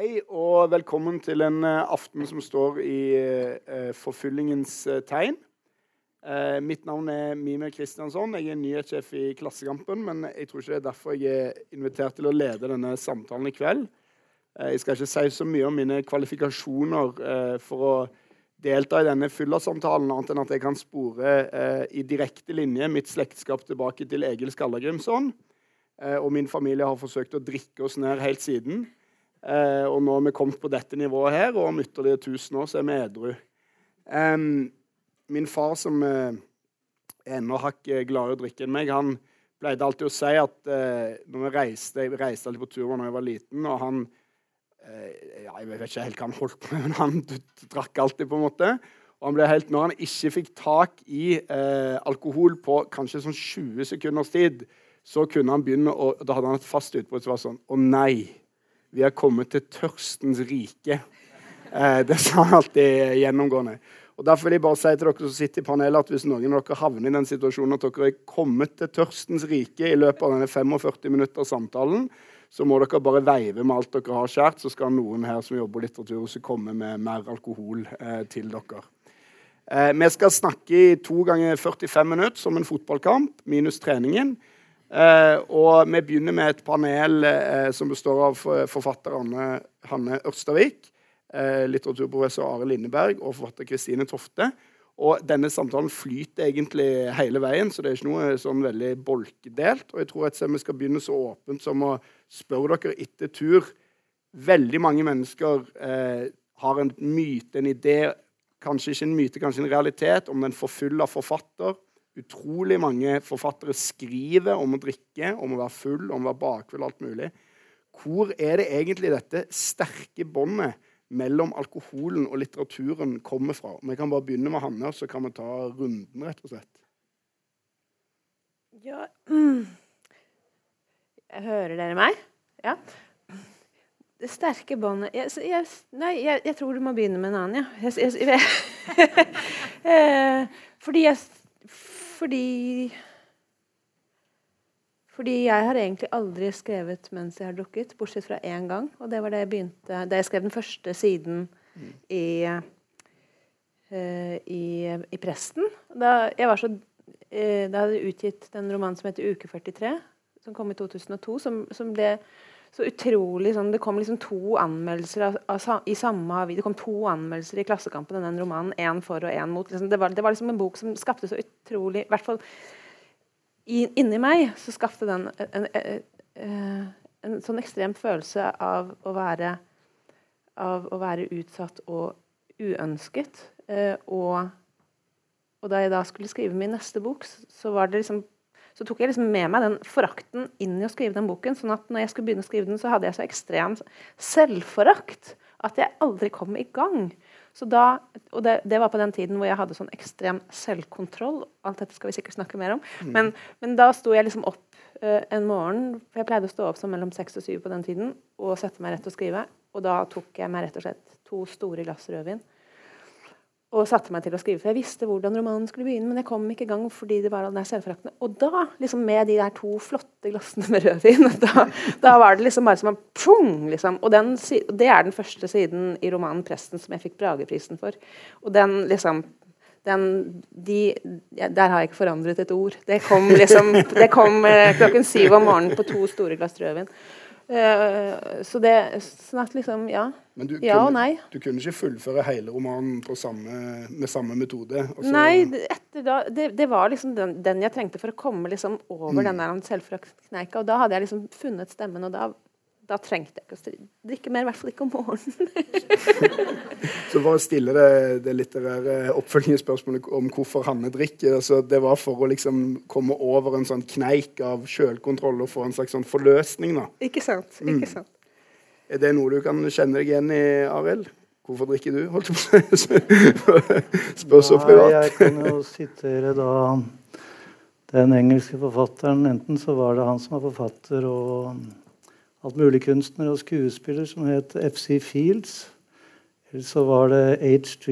Hei og velkommen til en uh, aften som står i uh, forfyllingens uh, tegn. mitt navn er Mime Kristiansson. Jeg er nyhetssjef i Klassekampen. Men jeg tror ikke det er derfor jeg er invitert til å lede denne samtalen i kveld. jeg skal ikke si så mye om mine kvalifikasjoner for å delta i denne fyllersamtalen, annet enn at jeg kan spore i direkte linje mitt slektskap tilbake til Egil Skallagrimson. og min familie har forsøkt å drikke oss ned helt siden. Eh, og nå har vi kommet på dette nivået her, og om ytterligere 1000 år så er vi edru. Um, min far, som eh, er enda hakket gladere å drikke enn meg, han pleide alltid å si at eh, når vi reiste Jeg reiste alltid på tur da jeg var liten, og han eh, ja, Jeg vet ikke helt hva han holdt på med, men han drakk alltid, på en måte. Og han ble helt, Når han ikke fikk tak i alkohol på kanskje sånn 20 sekunders tid, så kunne han begynne å Da hadde han et fast utbrudd som var sånn Å nei! Vi har kommet til tørstens rike. Eh, det sa han alltid gjennomgående. Og Derfor vil jeg bare si til dere som sitter i panelet, at hvis noen av dere havner i den situasjonen at dere er kommet til tørstens rike i løpet av denne 45 minutter samtalen, så må dere bare veive med alt dere har skjært, så skal noen her som jobber på Litteraturhuset, komme med mer alkohol eh, til dere. Eh, vi skal snakke i to ganger 45 minutter som en fotballkamp, minus treningen. Eh, og vi begynner med et panel eh, som består av forfatter Anne, Hanne Ørstavik, eh, litteraturprofessor Are Lindeberg og forfatter Kristine Tofte. Og denne samtalen flyter egentlig hele veien, så det er ikke noe sånn veldig bolkedelt. Og jeg tror at vi skal begynne så åpent som å spørre dere etter tur. Veldig mange mennesker eh, har en myte, en idé, kanskje ikke en myte, kanskje en realitet, om den forfulla forfatter Utrolig mange forfattere skriver om å drikke, om å være full, om å være bakfull, alt mulig. Hvor er det egentlig dette sterke båndet mellom alkoholen og litteraturen kommer fra? Vi kan bare begynne med Hanne, så kan vi ta runden, rett og slett. Ja jeg Hører dere meg? Ja. Det sterke båndet jeg, jeg, Nei, jeg, jeg, tror du må begynne med en annen, ja. Jeg, fordi jeg fordi Fordi jeg har egentlig aldri skrevet mens jeg har drukket, bortsett fra én gang. Og det var da jeg begynte Da jeg skrev den første siden mm. i, uh, i, i, Presten. Da jeg var så uh, Da hadde jeg utgitt den romanen som heter 'Uke 43', som kom i 2002, som, som ble så utrolig sånn, Det kom liksom to anmeldelser av, av, i samme. Det kom to anmeldelser i Klassekampen av den romanen. Én for og én mot. Liksom, det, var, det, var, liksom en bok som skapte så utrolig I hvert fall i, inni meg så skapte den en, en, en, eh, en, sånn ekstrem følelse av å være av å være utsatt og uønsket. Eh, og, og da jeg da skulle skrive min neste bok, så var det liksom så tok jeg liksom med meg den forakten inn i å skrive den boken. sånn at når jeg skulle begynne å skrive den, så hadde jeg så ekstrem selvforakt at jeg aldri kom i gang. Så da, og det, det, var på den tiden hvor jeg hadde sånn ekstrem selvkontroll. Alt dette skal vi sikkert snakke mer om. Mm. Men, men, da sto jeg liksom opp uh, en morgen, for jeg pleide å stå opp som mellom seks og syv på den tiden, og sette meg rett og skrive. Og da tok jeg meg rett og slett to store glass rødvin og satte meg til å skrive. For jeg visste hvordan romanen skulle begynne, men jeg kom ikke i gang fordi det var all den selvforakten. Og da, liksom med de der to flotte glassene med rødvin, da, da var det liksom bare som en pung, liksom. Og den, det er den første siden i romanen 'Presten' som jeg fikk Brageprisen for. Og den liksom den, de, der har jeg ikke forandret et ord. Det kom, liksom, det kom eh, klokken syv om morgenen på to store glass rødvin. Uh, så det at liksom, ja. Men du, ja kunne, og nei. Du kunne ikke fullføre hele romanen samme, med samme metode? Altså. Nei, da, det, det var liksom den, den, jeg trengte for å komme liksom over mm. den der selvforaktkneika. Og da hadde jeg liksom funnet stemmen, og da da trengte jeg ikke å drikke mer, i hvert fall ikke om morgenen. så for å stille det, det litterære oppfølgingsspørsmålet om hvorfor Hanne drikker altså Det var for å liksom komme over en sånn kneik av sjølkontroll og få en slags sånn forløsning, da. Ikke sant. Ikke mm. sant. Er det noe du kan kjenne deg igjen i, Arild? Hvorfor drikker du? holdt på å si. Spør så privat. jeg kan jo sitere da den engelske forfatteren. Enten så var det han som var forfatter og alt mulig kunstner og skuespiller som het FC Fields. Eller så var det H.G.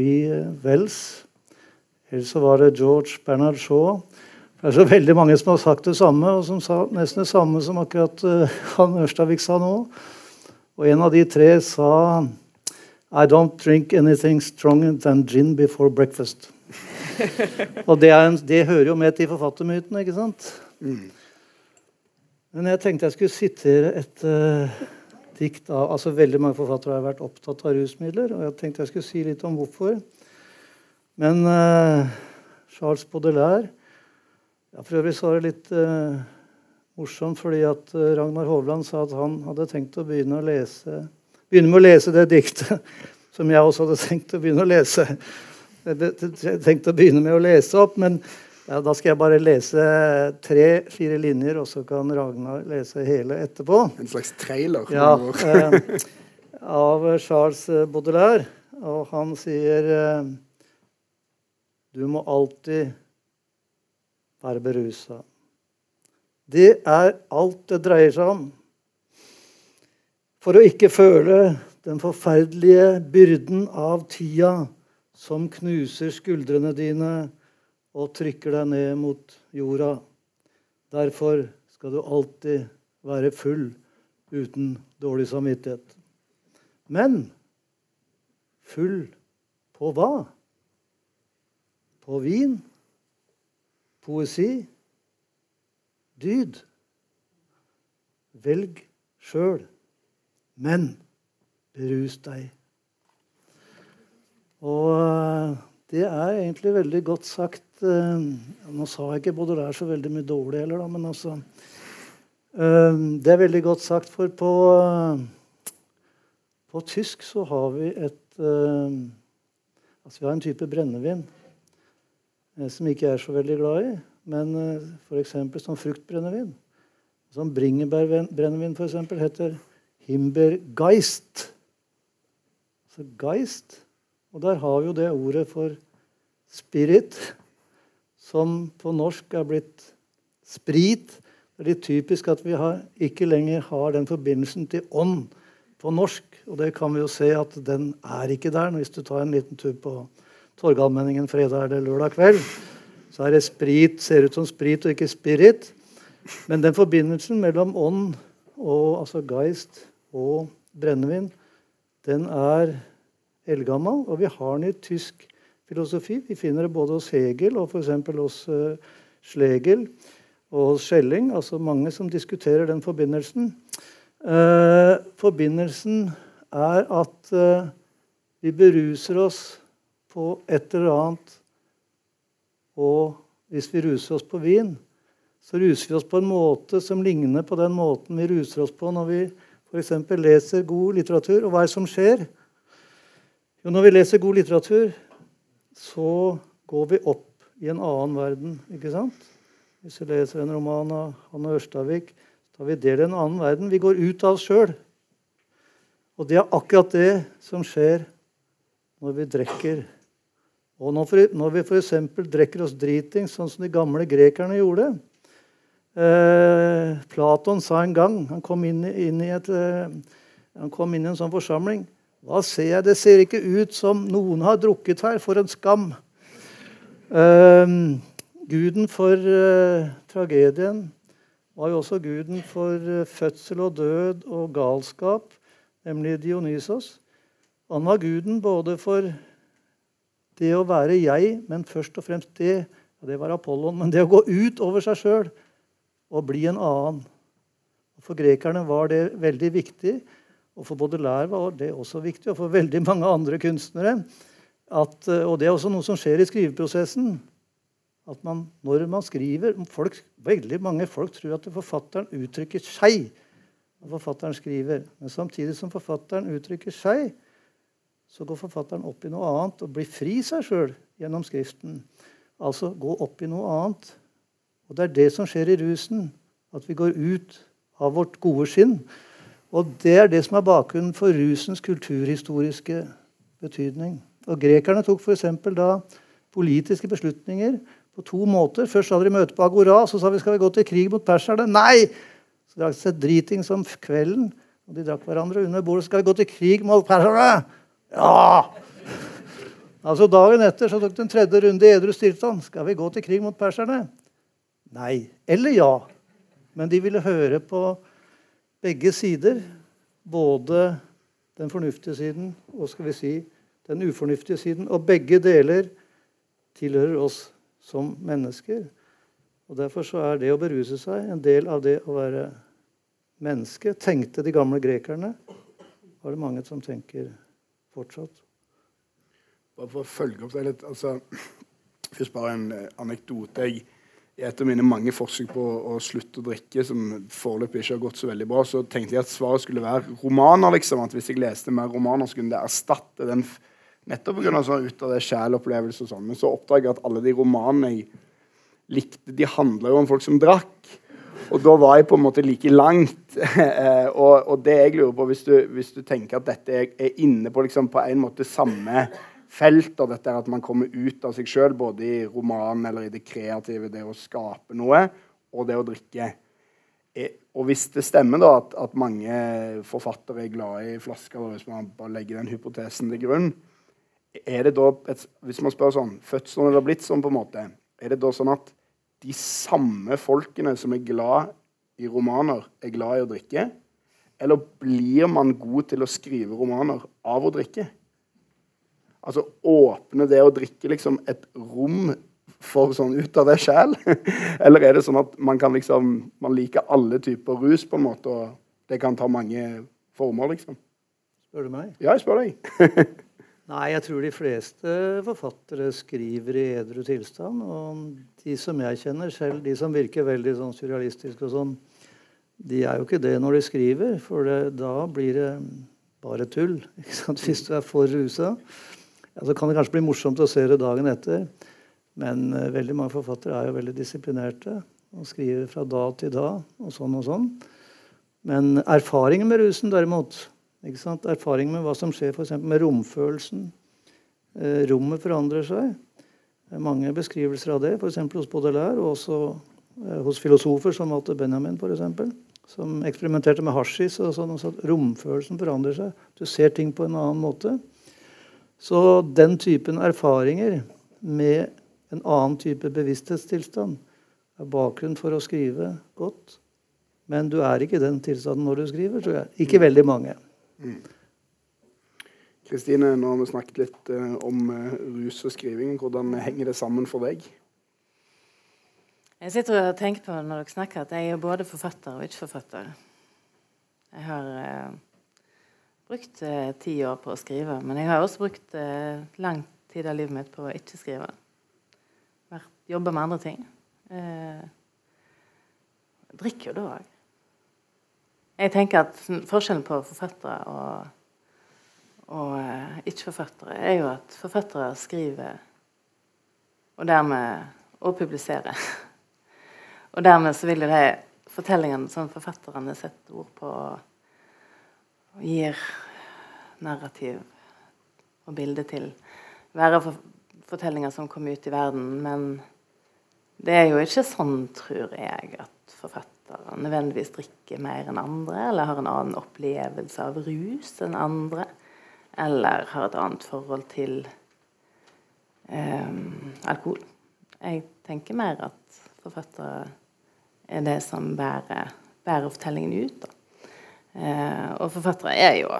Wells. Eller så var det George Bernard Shaw. Det er så veldig mange som har sagt det samme, og som sa nesten det samme som akkurat uh, han Ørstavik sa nå. Og en av de tre sa I don't drink anything stronger than gin before breakfast. og det, en, det, hører jo med til forfattermyten, ikke sant? Mm. Men jeg tenkte jeg skulle sitere et uh, dikt av altså Veldig mange forfattere har vært opptatt av rusmidler. Og jeg tenkte jeg skulle si litt om hvorfor. Men uh, Charles Baudelaire ja, For øvrig så var det litt uh, morsomt fordi at Ragnar Hovland sa at han hadde tenkt å begynne å lese begynne med å lese det diktet som jeg også hadde tenkt å begynne å lese. Jeg tenkte å begynne med å lese opp, men ja, da skal jeg bare lese tre-fire linjer, og så kan Ragnar lese hele etterpå. En slags trailer? Ja, eh, av Charles Baudelaire. Og han sier eh, Du må alltid være berusa. Det er alt det dreier seg om for å ikke føle den forferdelige byrden av tida som knuser skuldrene dine og trykker deg ned mot jorda. Derfor skal du alltid være full uten dårlig samvittighet. Men full på hva? På vin? Poesi? Dyd? Velg sjøl. Men berus deg. Og eh, det er egentlig veldig godt sagt. Eh, nå sa jeg ikke både der så veldig mye dårlig heller, da, men altså eh, Det er veldig godt sagt, for på, på tysk så har vi et Altså vi har en type brennevin som ikke er så veldig glad i, men f.eks. som fruktbrennevin. Som bringebærbrennevin f.eks. heter Himbergeist. Så geist. Og der har vi jo det ordet for spirit, som på norsk er blitt sprit. Det er litt typisk at vi har, ikke lenger har den forbindelsen til ånd på norsk. Og det kan vi jo se at den er ikke der. Hvis du tar en liten tur på Torgallmenningen fredag eller lørdag kveld, så er det sprit, ser ut som sprit og ikke spirit. Men den forbindelsen mellom ånd og altså geist og brennevin, den er eldgammel. Og vi har den i tysk filosofi. Vi finner det både hos Hegel og f.eks. hos uh, Schlegel og hos Schelling. Altså mange som diskuterer den forbindelsen. Uh, forbindelsen er at uh, vi beruser oss på et eller annet. Og hvis vi ruser oss på vin, så ruser vi oss på en måte som ligner på den måten vi ruser oss på når vi f.eks. leser god litteratur. Og hva er det som skjer? Jo, når vi leser god litteratur, så går vi opp i en annen verden. ikke sant? Hvis vi leser en roman av Hanne Ørstavik, så tar vi del i en annen verden. Vi går ut av oss sjøl. Og det er akkurat det som skjer når vi drikker. Og når vi f.eks. drikker oss driting, sånn som de gamle grekerne gjorde, Eh, Platon sa en gang Han kom inn, inn, i, et, eh, han kom inn i en sånn forsamling. Hva ser jeg? Det ser ikke ut som noen har drukket her. For en skam. Uh, guden for uh, tragedien var jo også guden for eh, fødsel og død og galskap, nemlig Dionysos. Han var guden både for det å være jeg, men først og fremst det. Og det var Apollon. Men det å gå ut over seg sjøl og bli en annen. For grekerne var det veldig viktig, og for Baudelaire var det også viktig, og for veldig mange andre kunstnere. At, og det er også noe som skjer i skriveprosessen. At man, når man skriver folk, Veldig mange folk tror at forfatteren uttrykker seg når forfatteren skriver. Men samtidig som forfatteren uttrykker seg, så går forfatteren opp i noe annet og blir fri seg sjøl gjennom Skriften. Altså gå opp i noe annet og det er det som skjer i rusen. At vi går ut av vårt gode skinn. Og det er det som er bakgrunnen for rusens kulturhistoriske betydning. Og Grekerne tok f.eks. da politiske beslutninger på to måter. Først hadde de møte på Agora, så sa vi skal vi gå til krig mot perserne. Nei! Så drakk de seg driting som kvelden, og de drakk hverandre under bordet. Skal vi gå til krig mot perserne? Ja! Altså Dagen etter så tok de en tredje runde i edru stillstand. Skal vi gå til krig mot perserne? Nei. Eller ja. Men de ville høre på begge sider. både den fornuftige siden og skal vi si, den ufornuftige siden. Og begge deler tilhører oss som mennesker. Og Derfor så er det å beruse seg en del av det å være menneske. Tenkte de gamle grekerne. Var det mange som tenker fortsatt. Bare for å følge opp det litt altså, Først bare en eh, anekdote. Jeg, I et av mine mange forsøk på å, å slutte å drikke, som foreløpig ikke har gått så veldig bra, så tenkte jeg at svaret skulle være romaner. liksom, at Hvis jeg leste mer romaner, så kunne det erstatte den nettopp pga. Sånn, ut av det sjælopplevelse og sånn. Men så oppdaget jeg at alle de romanene jeg likte, de handla jo om folk som drakk. Og da var jeg på en måte like langt. Eh, og, og, det jeg lurer på, hvis du, hvis du tenker at dette er, er inne på liksom på en måte samme felt, og dette er at man kommer ut av seg sjøl, både i romanen eller i det kreative, det å skape noe, og det å drikke. Eh, og hvis det stemmer da at, at mange forfattere er glad i flasker, hvis man bare legger den hypotesen til grunn, er det da et, Hvis man spør sånn Fødselen har blitt sånn, på en måte. Er det da sånn at de samme folkene som er glad i romaner, er glad i å drikke? Eller blir man god til å skrive romaner av å drikke? Altså åpne det å drikke liksom et rom for sånn ut av det sjæl? Eller er det sånn at man kan liksom Man liker alle typer rus, på en måte, og det kan ta mange former, liksom? Spør du meg? Ja, jeg spør deg. Nei, jeg tror de fleste forfattere skriver i edru tilstand. Og de som jeg kjenner selv, de som virker veldig sånn surrealistiske og sånn, de er jo ikke det når de skriver, for det, da blir det bare tull. Hvis du er for rusa. Så kan det kanskje bli morsomt å se det dagen etter. Men uh, veldig mange forfattere er jo veldig disiplinerte og skriver fra da til da og sånn og sånn. Men erfaringen med rusen, derimot, erfaringen med hva som skjer for med romfølelsen. Eh, rommet forandrer seg. Det er mange beskrivelser av det, f.eks. hos Baudelaire, og også eh, hos filosofer som Walter Benjamin, for eksempel, som eksperimenterte med hasjis. og sånn, og så Romfølelsen forandrer seg. Du ser ting på en annen måte. Så den typen erfaringer med en annen type bevissthetstilstand er bakgrunn for å skrive godt. Men du er ikke i den tilstanden når du skriver, tror jeg. Ikke veldig mange. Kristine, nå har vi snakket litt uh, om uh, rus og skriving. Hvordan henger det sammen for deg? Jeg sitter og tenker på når dere snakker at jeg er både forfatter og ikke forfatter. Jeg har uh, brukt ti år på å skrive, men jeg har også brukt lang tid av livet mitt på å ikke skrive. Jobbe med andre ting. drikker jo da òg. Jeg tenker at Forskjellen på forfattere og, og ikke-forfattere er jo at forfattere skriver og dermed og publiserer. og dermed så vil jo de fortellingene som forfatterne setter ord på, og gir narrativ og bilde til, være for, fortellinger som kommer ut i verden. Men det er jo ikke sånn, tror jeg, at forfattere nødvendigvis drikker mer enn andre, eller har en annen opplevelse av rus enn andre, eller har et annet forhold til eh, alkohol. Jeg tenker mer at forfattere er det som bærer, bærer fortellingen ut. Uh, og forfattere er jo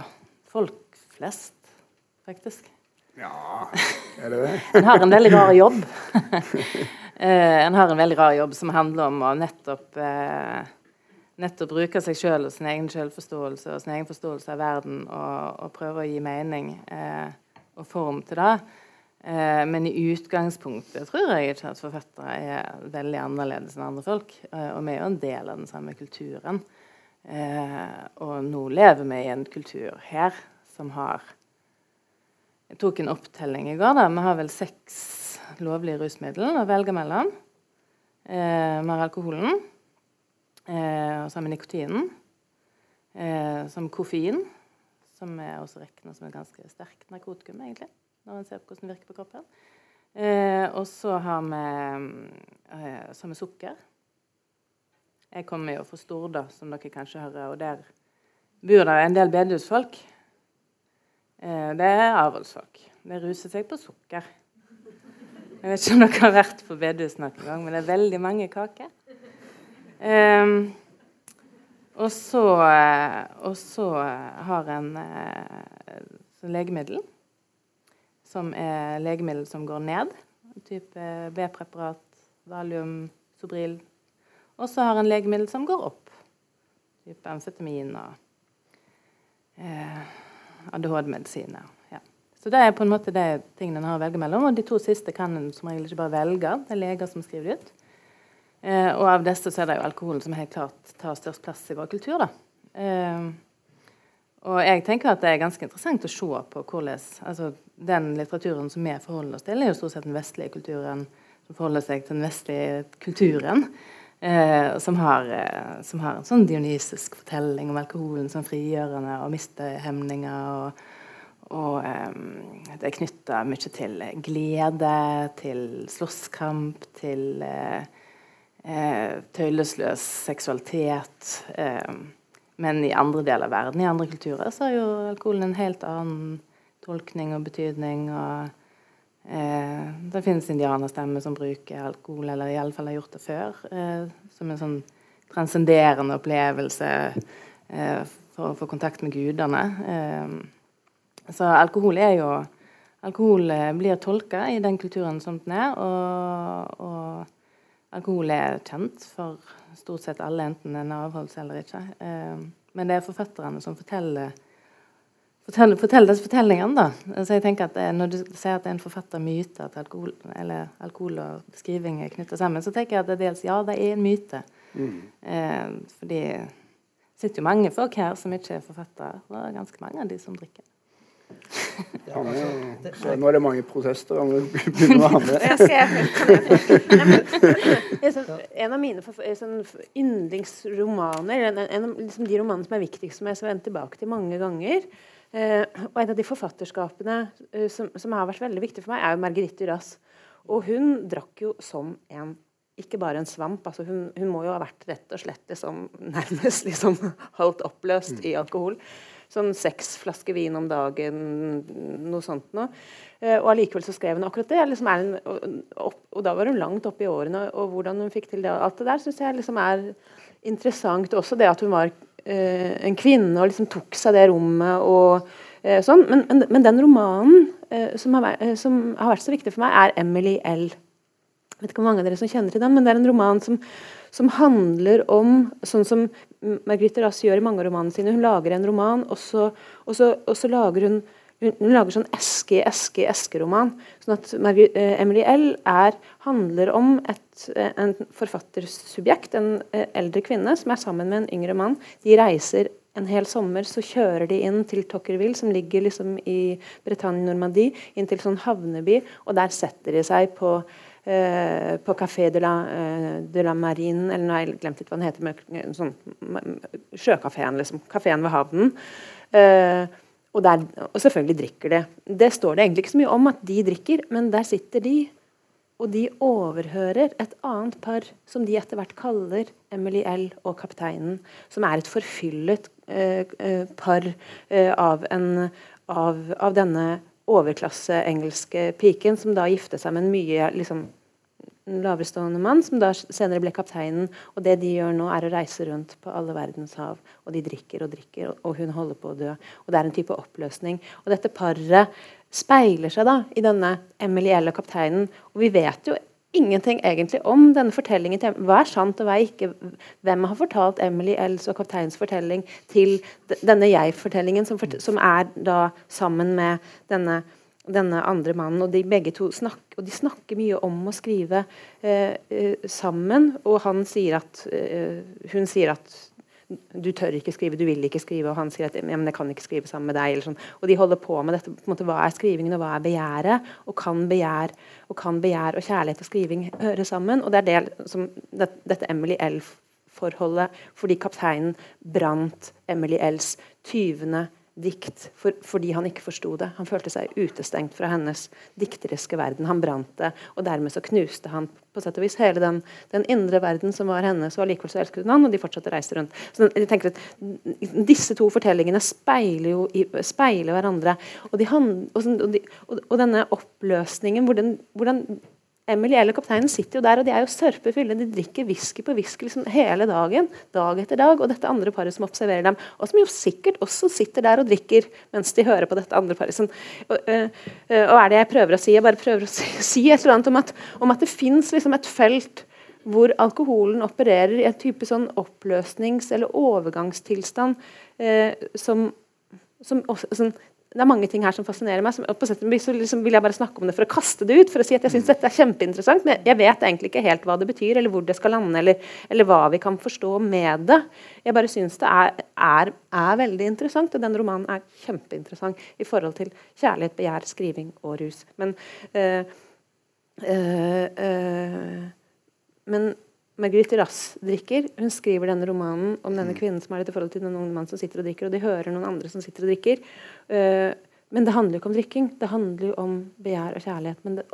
folk flest, faktisk. Ja, er det det? en har en veldig rar jobb. Eh, en har en veldig rar jobb som handler om å nettopp, eh, nettopp bruke seg sjøl og sin egen selvforståelse og sin egen forståelse av verden og, og prøve å gi mening eh, og form til det. Eh, men i utgangspunktet tror jeg ikke at forfattere er veldig annerledes enn andre folk. Eh, og vi er jo en del av den samme kulturen. Eh, og nå lever vi i en kultur her som har Jeg tok en opptelling i går. da, Vi har vel seks lovlige rusmidler å velge mellom. Eh, vi har alkoholen, eh, og så har vi nikotinen. Eh, som koffein, som er også regna som et ganske sterkt narkotikum, egentlig, når en ser på hvordan det virker på kroppen. Eh, og så har vi, eh, så har vi sukker. Jeg kommer jo fra Storda, som dere kanskje hører, og der bor det en del bedehusfolk. Eh, det er avholdsfolk. De ruser seg på sukker. Jeg vet ikke om dere har vært på bedehus noen gang, men det er veldig mange kaker. Um, Og så, eh, og så har en eh, legemiddel, som er legemiddel som går ned. Type B-preparat, valium, Sobril. Og så har en legemiddel som går opp. Type amfetamin og eh, ADHD-medisiner. Ja. Så det er på en måte de tingene en har å velge mellom. Og de to siste kan en som regel ikke bare velge. Det er leger som skriver det ut. Eh, og av disse så er det jo alkoholen som helt klart tar størst plass i vår kultur. da. Eh, og jeg tenker at det er ganske interessant å se på hvordan altså, Den litteraturen som vi forholder oss til, er jo stort sett den vestlige kulturen som forholder seg til den vestlige kulturen. Eh, som, har, eh, som, har, en sånn dionysisk fortelling om alkoholen som frigjørende og mistehemninger. og og eh, det er knytta mye til glede, til slåsskamp, til uh, eh, tøylesløs seksualitet. Eh, men i andre deler av verden, i andre kulturer, så har jo alkoholen en helt annen tolkning og betydning. og eh, Det finnes indianerstemmer som bruker alkohol, eller i alle fall har gjort det før, eh, som en sånn transcenderende opplevelse eh, for å få kontakt med gudene. Eh, så alkohol er jo Alkohol blir tolka i den kulturen som den er. og, og Alkohol er kjent for stort sett alle, enten en avholds eller ikke. Eh, men det er forfatterne som forteller, forteller, fortelle disse fortellingene. da. Altså jeg tenker at det, Når du sier at det er en forfattermyte at alkohol, eller alkohol og skriving er knytta sammen, så tenker jeg at det dels ja, det er en myte. Mm. Eh, fordi det sitter jo mange folk her som ikke er forfattere, og ganske mange av de som drikker. Ja, så nå er det mange protester. Om vi begynner å handle. en av mine sånn, yndlingsromaner, en, en av liksom, de romanene som er viktigst, som jeg har vendt tilbake til mange ganger Og en av de forfatterskapene eh, som, som, har vært veldig viktig for meg, er jo Marguerite Duras. Og hun drakk jo som en ikke bare en svamp. altså Hun, hun må jo ha vært rett og slett liksom, nærmest liksom, halvt oppløst i alkohol sånn seks flasker vin om dagen, noe sånt noe. Eh, og allikevel så skrev hun akkurat det. Liksom en, og, og, da var hun langt oppe i årene, og hvordan hun fikk til det. Alt det der syns jeg liksom er interessant. Også det at hun var eh, en kvinne og liksom tok seg det rommet og eh, sånn. Men, men, men, den romanen eh, som har, vært, som, har vært, så viktig for meg, er Emily L. Jeg vet ikke hvor mange av dere som kjenner til den, men det er en roman som som handler om sånn som Margrethe Rass gjør i mange av romanene sine. Hun lager en roman, og så, og så, og så lager hun hun lager sånn eske i eske i eske-roman. sånn at Margaret, eh, Emily L. Er, handler om et, eh, en forfattersubjekt, en eh, eldre kvinne, som er sammen med en yngre mann. De reiser en hel sommer, så kjører de inn til Tocqueville, som ligger liksom i Bretagne-Normandie, inn til sånn havneby, og der setter de seg på Eh, på Café de la, eh, de la, Marine, eller nå har jeg glemt litt hva den heter, sånn, sjøkafeen, liksom. Kafeen ved havnen. Uh, og, der, og, selvfølgelig drikker de. Det står det egentlig ikke så mye om at de drikker, men der sitter de. Og de overhører et annet par som de etter hvert kaller Emily L. og kapteinen. Som er et forfyllet eh, par par av, en, av, av, denne overklasseengelske piken, som da gifter seg med en mye liksom, laverestående mann, som da senere ble kapteinen. Og det de gjør nå, er å reise rundt på alle verdens hav. Og de drikker og drikker, og hun holder på å dø. Og det er en type oppløsning. Og dette paret speiler seg da i denne Emily L. og kapteinen. Og vi vet jo ingenting egentlig om denne fortellingen. til Hva er sant, og hva er ikke? Hvem har fortalt Emily Ells og kapteinens fortelling til denne jeg-fortellingen, som, som, er da sammen med denne denne andre mannen. Og de begge to snakker, og de snakker mye om å skrive eh, eh, sammen. Og han sier at, eh, hun sier at du tør ikke skrive, du vil ikke skrive. Og han sier at ja, men jeg kan ikke skrive sammen med deg. Sånn. Og de holder på med dette. på en måte, Hva er skrivingen, og hva er begjæret? Og kan begjær og, kan begjær og kjærlighet og skriving høre sammen? Og det er det som det, dette Emily L-forholdet, fordi kapteinen brant Emily L.s 20 dikt for, fordi han ikke forsto det. Han følte seg utestengt fra hennes dikteriske verden. Han brant det, og dermed så knuste han på sett og vis hele den, den indre verden som var hennes, og allikevel så elsket hun han, og de fortsatte å reise rundt. Så jeg tenker at Disse to fortellingene speiler jo i, speiler hverandre. Og, de, og, de, og, denne oppløsningen, hvordan, hvordan Emily eller kapteinen sitter jo der, og de er jo sørpefulle. De drikker whisky på whisky liksom hele dagen. Dag etter dag. Og dette andre paret som observerer dem, og som jo sikkert også sitter der og drikker mens de hører på dette andre paret. Sånn, og, øh, og, er det jeg prøver å si? Jeg bare prøver å si, si et eller annet om at, om at det fins liksom et felt hvor alkoholen opererer i en type sånn oppløsnings- eller overgangstilstand eh, som, som, også, sånn, det er mange ting her som fascinerer meg. Som, på sett og vis liksom vil jeg bare snakke om det for å kaste det ut. For å si at jeg syns dette er kjempeinteressant, men jeg vet egentlig ikke helt hva det betyr, eller hvor det skal lande, eller, eller hva vi kan forstå med det. Jeg bare syns det er, er, er, veldig interessant, og den romanen er kjempeinteressant i forhold til kjærlighet, begjær, skriving og rus. Men øh, øh, øh, men Marguerite Rass drikker. Hun skriver denne romanen om denne kvinnen som har i forhold til noen mann som sitter og drikker, og de hører noen andre som sitter og drikker. Uh, men det handler jo ikke om drikking. Det handler jo om begjær og kjærlighet. Men det,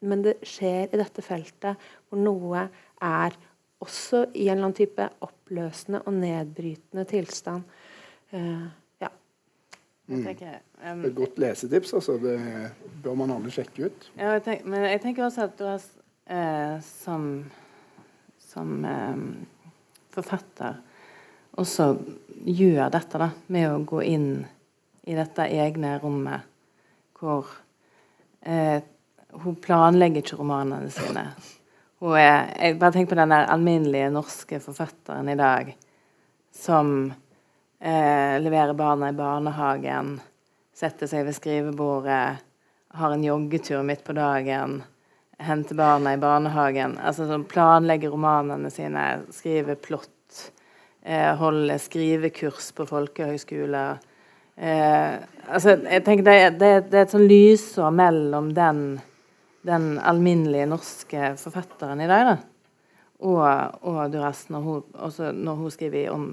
men det, skjer i dette feltet hvor noe er også i en eller annen type oppløsende og nedbrytende tilstand. Uh, ja. Mm. Tenker, um, det er et godt lesetips. altså. Det bør man alle sjekke ut. Ja, jeg tenker, men jeg tenker også at du har uh, som som eh, forfatter også gjør dette da, med å gå inn i dette egne rommet hvor eh, hun planlegger ikke romanene sine. Hun er, jeg bare tenker på den der alminnelige norske forfatteren i dag som eh, leverer barna i barnehagen, setter seg ved skrivebordet, har en joggetur midt på dagen hente barna i barnehagen. Altså sånn planlegge romanene sine, skrive plott, eh, holde skrivekurs på folkehøyskoler. Eh, altså, jeg tenker det, det, det er et sånn lysår mellom den, den alminnelige norske forfatteren i dag, da. Og, og Duras, når hun, når hun skriver om,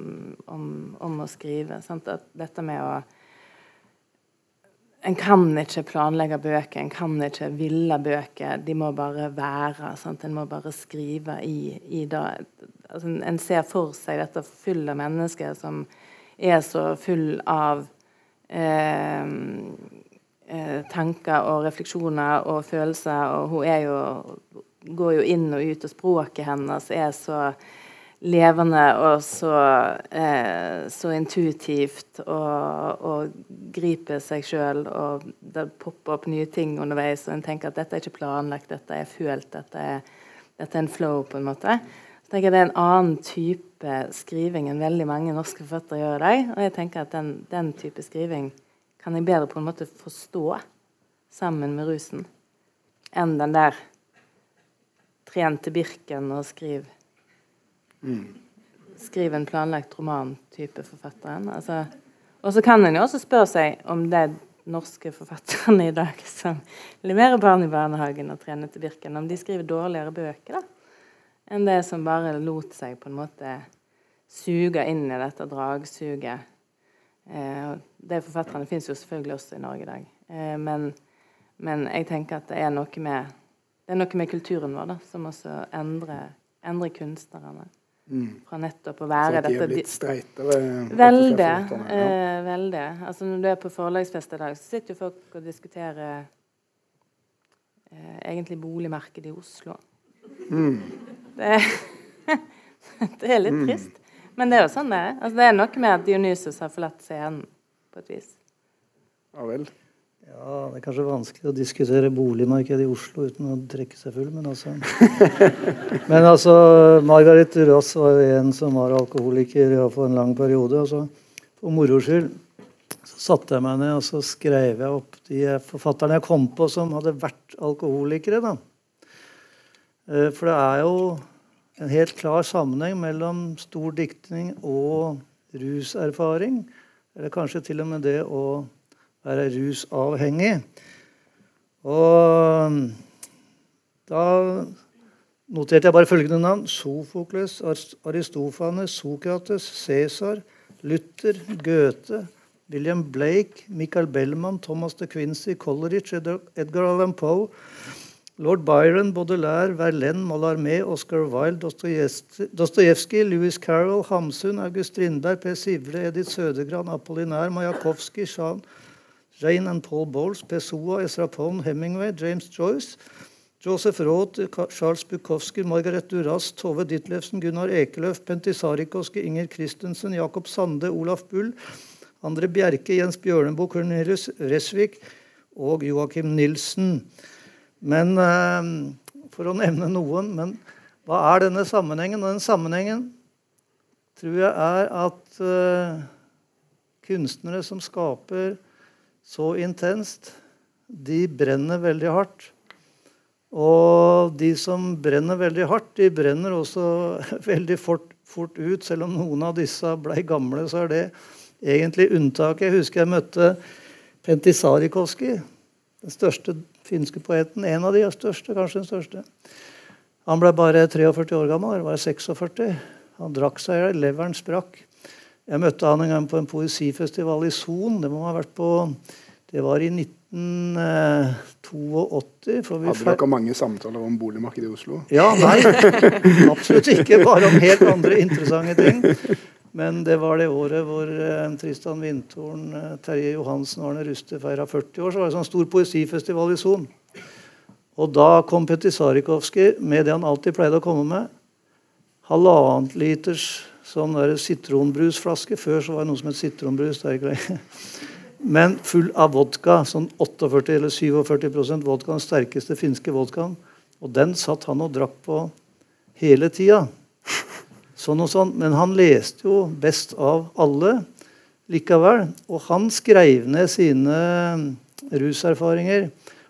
om, om å skrive. Sant? At dette med å en kan ikke planlegge bøker, en kan ikke ville bøker. De må bare være. Sant? En må bare skrive i, i det. Altså, en ser for seg dette fulle mennesket som er så full av eh, eh, tanker og refleksjoner og følelser. Og hun jo, går jo inn og ut, og språket hennes er så levende og så, eh, så intuitivt og, og, griper seg sjøl. Og det popper opp nye ting underveis, og en tenker at dette er ikke planlagt, dette er følt, dette er, dette er en flow, på en måte. Så tenker jeg Det er en annen type skriving enn veldig mange norske forfattere gjør i dag. Og jeg tenker at den, den, type skriving kan jeg bedre på en måte forstå sammen med rusen enn den der trente Birken og skriv Skrive en planlagt roman-type forfatteren. Altså, og så kan en jo også spørre seg om det er norske forfatterne i dag som leverer barn i barnehagen og trener til Birken, om de skriver dårligere bøker da, enn det som bare lot seg på en måte suge inn i dette dragsuget. Eh, de forfatterne fins jo selvfølgelig også i Norge i dag. Eh, men, men, jeg tenker at det er noe med, det er noe med kulturen vår da, som også endrer, endrer kunstnerne. Mm. Fra nettopp å være dette Så de er blitt streitere? Veldig. Eh, veldig. Altså når du er på forlagsfest i dag, så sitter jo folk og diskuterer eh, egentlig boligmarkedet i Oslo. Mm. Det, det, er litt mm. trist. Men det er jo sånn det er. Altså, det er noe med at Dionysus har forlatt scenen på et vis. Ja vel. Ja, Det er kanskje vanskelig å diskutere boligmarkedet i Oslo uten å trekke seg full, men altså Men altså, Margaret Ross var jo en som var alkoholiker for en lang periode. og så For moro skyld så satte jeg meg ned og så skrev jeg opp de forfatterne jeg kom på som hadde vært alkoholikere. da. Eh, for det er jo en helt klar sammenheng mellom stor diktning og ruserfaring. Eller kanskje til og med det å være rusavhengig. Og da noterte jeg bare følgende navn. Sofokles, Aristofanes, Sokrates, Cæsar, Luther, Goethe, William Blake, Michael Bellman, Thomas de Quincy, Coleridge, Edgar Allan Poe, lord Byron, Baudelaire, Verlaine, Mallarmé, Oscar Wilde, Dostojevskij, Louis Carroll, Hamsun, August Strindberg, Per Sivre, Edith Sødegran, Apollinaire, Majakovskij, Jean Jane and Paul Bowles, Pessoa, Ezra Pound, Hemingway, James Joyce, Joseph Roth, Charles Bukowski, Margaret Duras, Tove Ditlevsen, Gunnar Ekeløf, Penti Sarikoski, Inger Christensen, Jakob Sande, Olaf Bull, Andre Bjerke, Jens Bjørneboe, Cornelius Resvik og Joakim Nilsen. Men eh, For å nevne noen. Men hva er denne sammenhengen? Den sammenhengen tror jeg er at eh, kunstnere som skaper så intenst, de brenner veldig hardt. Og de som brenner veldig hardt, de brenner også veldig fort, fort ut. Selv om noen av disse ble gamle, så er det egentlig unntaket. Jeg husker jeg møtte Pentti Sarikoski, den største finske poeten. En av de største, kanskje den største. Han ble bare 43 år gammel. han var 46. Han drakk seg i hjel. Leveren sprakk. Jeg møtte han en gang på en poesifestival i Son. Det må ha vært på det var i 1982. Hadde dere mange samtaler om boligmarkedet i Oslo? Ja, nei. Absolutt ikke. Bare om helt andre interessante ting. Men det var det året hvor eh, Tristan Vindtorn, eh, Terje Johansen og Arne Ruste feira 40 år. Så var det sånn stor poesifestival i Son. Og da kom Petter Sarikowski med det han alltid pleide å komme med. Halvannet liters sånn der sitronbrusflaske. Før så var det noe som het sitronbrus. Det er ikke men full av vodka. Sånn 48 eller 47% vodka. Den sterkeste finske vodkaen. Og den satt han og drakk på hele tida. Sånn og sånn. Men han leste jo best av alle likevel. Og han skrev ned sine ruserfaringer.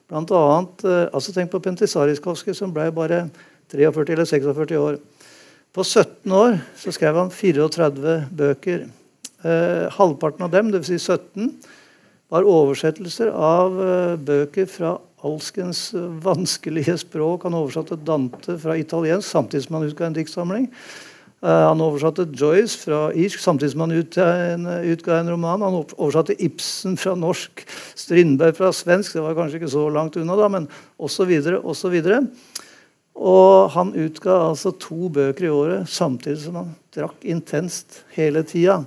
Blant annet, eh, altså Tenk på Pentisariskowski, som ble bare 43 eller 46 år. På 17 år så skrev han 34 bøker. Eh, halvparten av dem, dvs. Si 17, var oversettelser av eh, bøker fra alskens vanskelige språk. Han oversatte Dante fra italiensk samtidig som han utga en diktsamling. Eh, han oversatte Joyce fra irsk samtidig som han utga en, utga en roman. Han oversatte Ibsen fra norsk, Strindberg fra svensk. Det var kanskje ikke så langt unna, da, men osv. osv. Og han utga altså to bøker i året samtidig som han drakk intenst hele tida.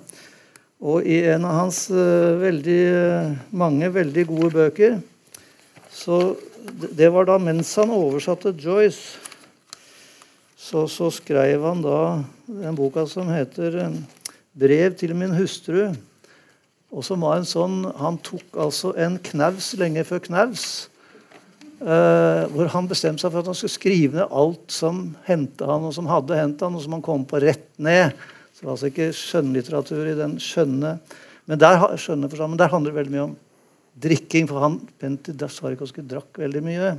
Og i en av hans uh, veldig, uh, mange veldig gode bøker så Det var da mens han oversatte Joyce, så, så skrev han da den boka som heter uh, 'Brev til min hustru'. Og som var en sånn Han tok altså en knaus lenge før knaus. Hvor han bestemte seg for at han skulle skrive ned alt som hendte han, og som hadde hendt han, og som han kom på rett ned. Så Det var altså ikke skjønnlitteratur i den skjønne Men der, skjønne men der handler det veldig mye om drikking. For han Pentti Dasarikoski drakk veldig mye.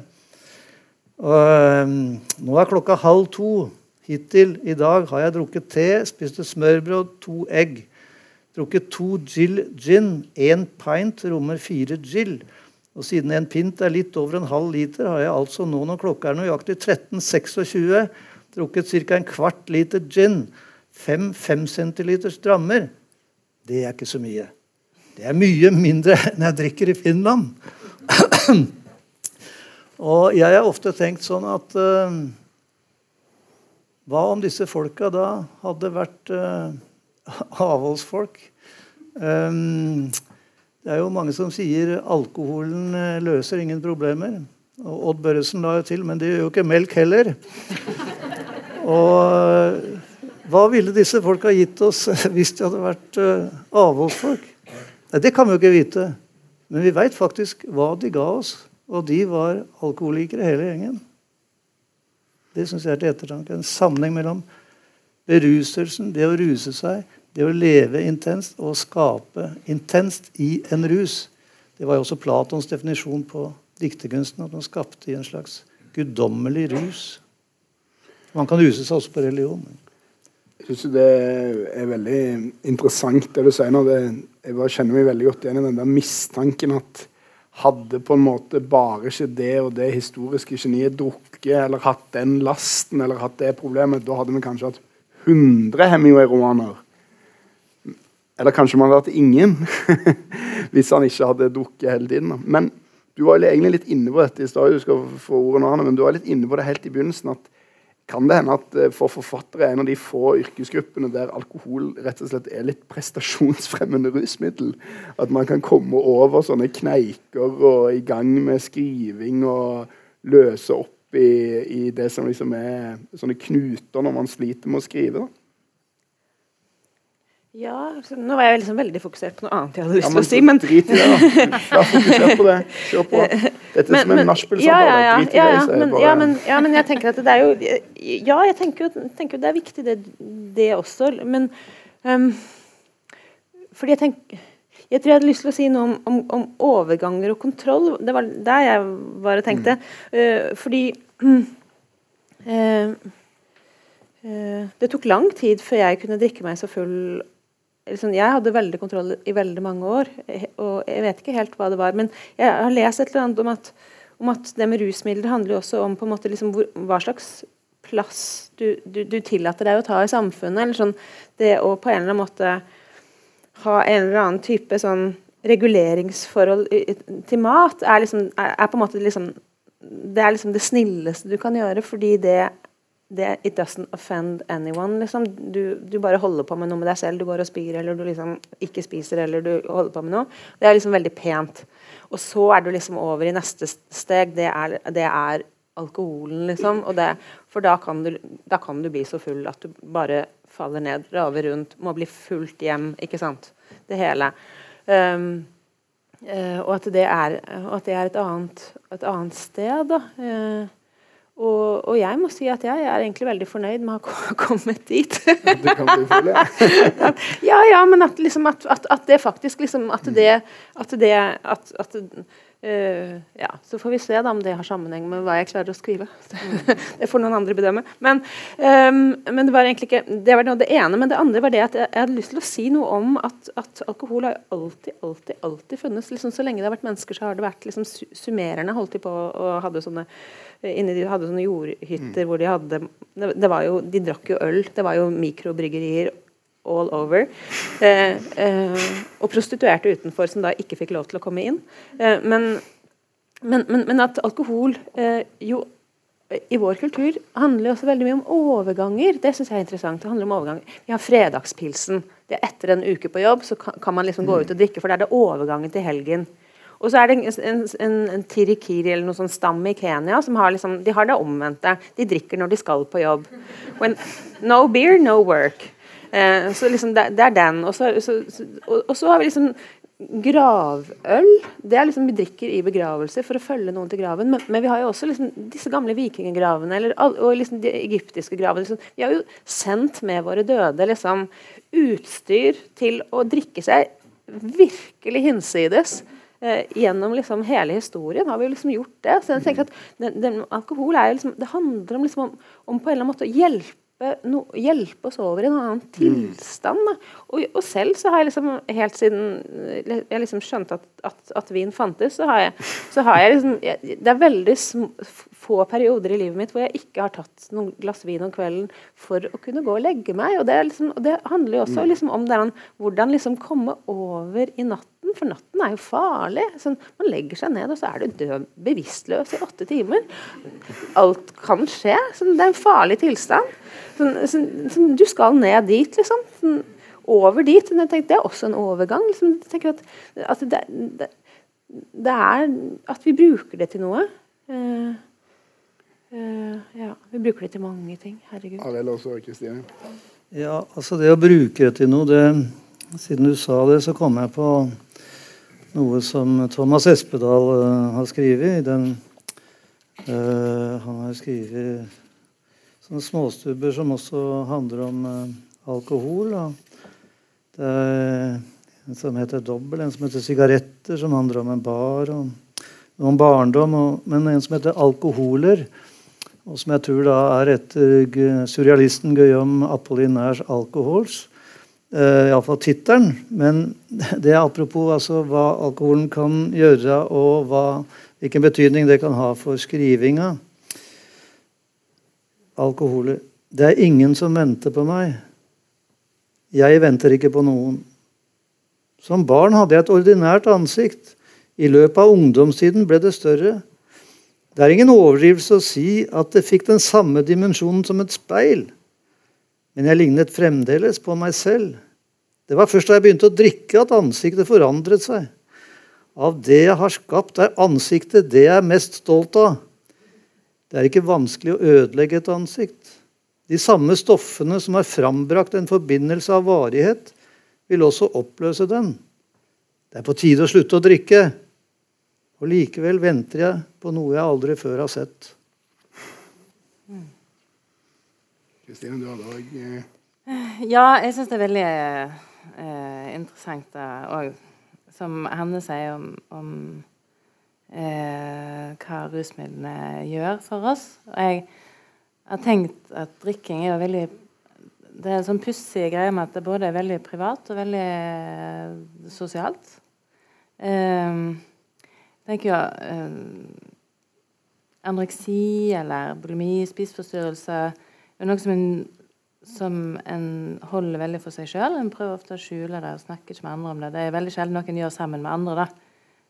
Og, um, nå er klokka halv to. Hittil i dag har jeg drukket te, spiste smørbrød, to egg. Drukket to Jill gin. Én pint rommer fire Jill. Og siden en pint er litt over en halv liter, har jeg altså nå når klokka er nøyaktig 13.26, drukket ca. en kvart liter gin fem 5 centiliters drammer, det er ikke så mye. Det er mye mindre enn jeg drikker i Finland. Og jeg har ofte tenkt sånn at uh, Hva om disse folka da hadde vært uh, avholdsfolk? Um, det er jo mange som sier alkoholen løser ingen problemer. Og Odd Børresen la jo til, men det gjør jo ikke melk heller. Og hva ville disse folka gitt oss hvis de hadde vært avholdsfolk? Nei, det kan vi jo ikke vite. Men vi veit faktisk hva de ga oss. Og de var alkoholikere, hele gjengen. Det syns jeg er til ettertanke. En sammenheng mellom beruselsen, det å ruse seg, det å leve intenst og skape intenst i en rus. Det var jo også Platons definisjon på dikterkunsten. At man skapte i en slags guddommelig rus. Man kan ruse seg også på religion. Jeg syns det er veldig interessant det du sier nå. Jeg kjenner meg veldig godt igjen i den der mistanken at hadde på en måte bare ikke det og det historiske geniet drukket eller hatt den lasten eller hatt det problemet, da hadde vi kanskje hatt 100 Hemingway-romaner. Eller kanskje man hadde hatt ingen hvis han ikke hadde drukket hele tiden. Men du var egentlig litt inne på dette i stad, du skal få ordet nå, men du var litt inne på det helt i begynnelsen. at kan det hende at eh, for forfattere er en av de få yrkesgruppene der alkohol rett og slett er litt prestasjonsfremmende rusmiddel. At man kan komme over sånne kneiker og i gang med skriving og løse opp i, i det som liksom er sånne knuter når man sliter med å skrive. da. Ja, nå var jeg liksom veldig fokusert på noe annet jeg hadde lyst til ja, å si. Men, Drit i det, da. Vær fokusert på det. Kjør på. Dette er som en nachspiel-samtale. ja, ja, Drit i det. men, bare- ja, men, ja, men jeg tenker at det er jo Ja, jeg tenker jo, tenker jo det er viktig, det, det også. Men um, Fordi jeg tenker jeg tror jeg hadde lyst til å si noe om, om, om overganger og kontroll. Det var der jeg bare tenkte. Eh, fordi eh, eh, Det tok lang tid før jeg kunne drikke meg så full liksom, Jeg hadde veldig kontroll i veldig mange år, og jeg vet ikke helt hva det var. Men jeg har lest et eller annet om at, om at det med rusmidler handler jo også om på en måte liksom hvor, hva slags plass du, du, du tillater deg å ta i samfunnet. eller sånn, Det å på en eller annen måte ha en eller annen type sånn reguleringsforhold til mat, er, liksom, er, er på en måte liksom Det er liksom det snilleste du kan gjøre, fordi det det, It doesn't offend anyone. Liksom. Du, du bare holder på med noe med deg selv. Du går og spyr, eller du liksom ikke spiser, eller du holder på med noe. Det er liksom veldig pent. Og så er du liksom over i neste steg. Det er, det er alkoholen, liksom. Det, for da kan, du, da kan du bli så full at du bare faller ned, raver rundt, må bli fulgt hjem. Ikke sant? Det hele. Um, uh, og, at det er, at det er et annet, et annet sted. Da. Eh, og, og jeg må si at jeg er egentlig veldig fornøyd med å ha kommet dit. det kan du føle, ja. ja, ja, men at, liksom, at, at, at det faktisk liksom, At det, at det at, eh, Ja, så får vi se da om det har sammenheng med hva jeg klarer å skrive. det får noen andre bedømme. Men, um, men det var egentlig ikke Det var det ene. Men det andre var det at jeg, jeg hadde lyst til å si noe om at, at alkohol har alltid, alltid, alltid funnes. Liksom, så lenge det har vært mennesker, så har det vært liksom, summererne holdt de på og hadde sånne inni de hadde sånne jordhytter hvor de hadde det, det var jo, De drakk jo øl. Det var jo mikrobryggerier all over. Eh, eh, og prostituerte utenfor som da ikke fikk lov til å komme inn. Eh, men, men, men, men at alkohol eh, jo i vår kultur handler også veldig mye om overganger. Det synes jeg er interessant. Det handler om overganger. Vi har fredagspilsen. Det er Etter en uke på jobb så kan, kan man liksom gå ut og drikke, for da er det overgangen til helgen. Og så er det en, en, en, tirikiri eller noe sånn stam i Kenya som har liksom, de har det omvendte. De drikker når de skal på jobb. When, no beer, no work. Eh, så liksom det, det er den. Og så, så, og, og så har vi liksom gravøl. Det er liksom vi drikker i begravelser for å følge noen til graven. Men, men vi har jo også liksom disse gamle vikingegravene eller, og liksom de egyptiske gravene. Liksom. Vi har jo sendt med våre døde liksom, utstyr til å drikke seg virkelig hinsides. Eh, gjennom liksom hele historien har vi liksom gjort det. Så jeg tenker at den, den, Alkohol er liksom, det handler om, liksom om, om på en eller annen måte å hjelpe, no, hjelpe oss over i en annen tilstand. Og, og selv så har jeg liksom helt siden jeg liksom skjønte at, at, at vin fantes, så har jeg, så har jeg liksom jeg, Det er veldig sm, få perioder i livet mitt hvor jeg ikke har tatt noen glass vin om kvelden for å kunne gå og legge meg. Og det, liksom, og det handler jo også liksom om den, hvordan liksom komme over i natten. For natten er jo farlig. Sånn, man legger seg ned, og så er du død bevisstløs i åtte timer. Alt kan skje. Sånn, det er en farlig tilstand. Sånn, sånn, sånn, du skal ned dit, liksom. Sånn, over dit. Men jeg tenker, det er også en overgang. Liksom, jeg tenker at, at det, det, det er at vi bruker det til noe. Uh, uh, ja, vi bruker det til mange ting. Herregud. Arild også, Kristine. Ja, altså det å bruke det til noe det, Siden du sa det, så kom jeg på noe som Thomas Espedal uh, har skrevet. den eh, Han har skrevet sånne småstubber som også handler om uh, alkohol. Og det er en som heter Dobbel, en som heter Sigaretter, som handler om en bar. og om barndom, og, men en som heter Alkoholer. Og som jeg tror da er etter surrealisten Guillaume Apollinaires 'Alcohols'. Uh, Iallfall tittelen. Men det er apropos altså, hva alkoholen kan gjøre, og hva, hvilken betydning det kan ha for skrivinga. Alkoholer. Det er ingen som venter på meg. Jeg venter ikke på noen. Som barn hadde jeg et ordinært ansikt. I løpet av ungdomstiden ble det større. Det er ingen overdrivelse å si at det fikk den samme dimensjonen som et speil. Men jeg lignet fremdeles på meg selv. Det var først da jeg begynte å drikke at ansiktet forandret seg. Av det jeg har skapt, er ansiktet det jeg er mest stolt av. Det er ikke vanskelig å ødelegge et ansikt. De samme stoffene som har frambrakt en forbindelse av varighet, vil også oppløse den. Det er på tide å slutte å drikke. Og likevel venter jeg på noe jeg aldri før har sett. Kristine, du hadde òg Ja, jeg syns det er veldig eh, interessant òg, som Hanne sier om, om eh, hva rusmidlene gjør for oss. Og jeg har tenkt at drikking er jo veldig Det er en sånn pussig greie med at det både er veldig privat og veldig eh, sosialt. Eh, jeg tenker jo eh, Anoreksi eller bulimi, spiseforstyrrelse, er noe som en, som en holder veldig for seg sjøl. En prøver ofte å skjule det og snakke ikke med andre om det. Det er veldig sjelden en gjør sammen med andre. da.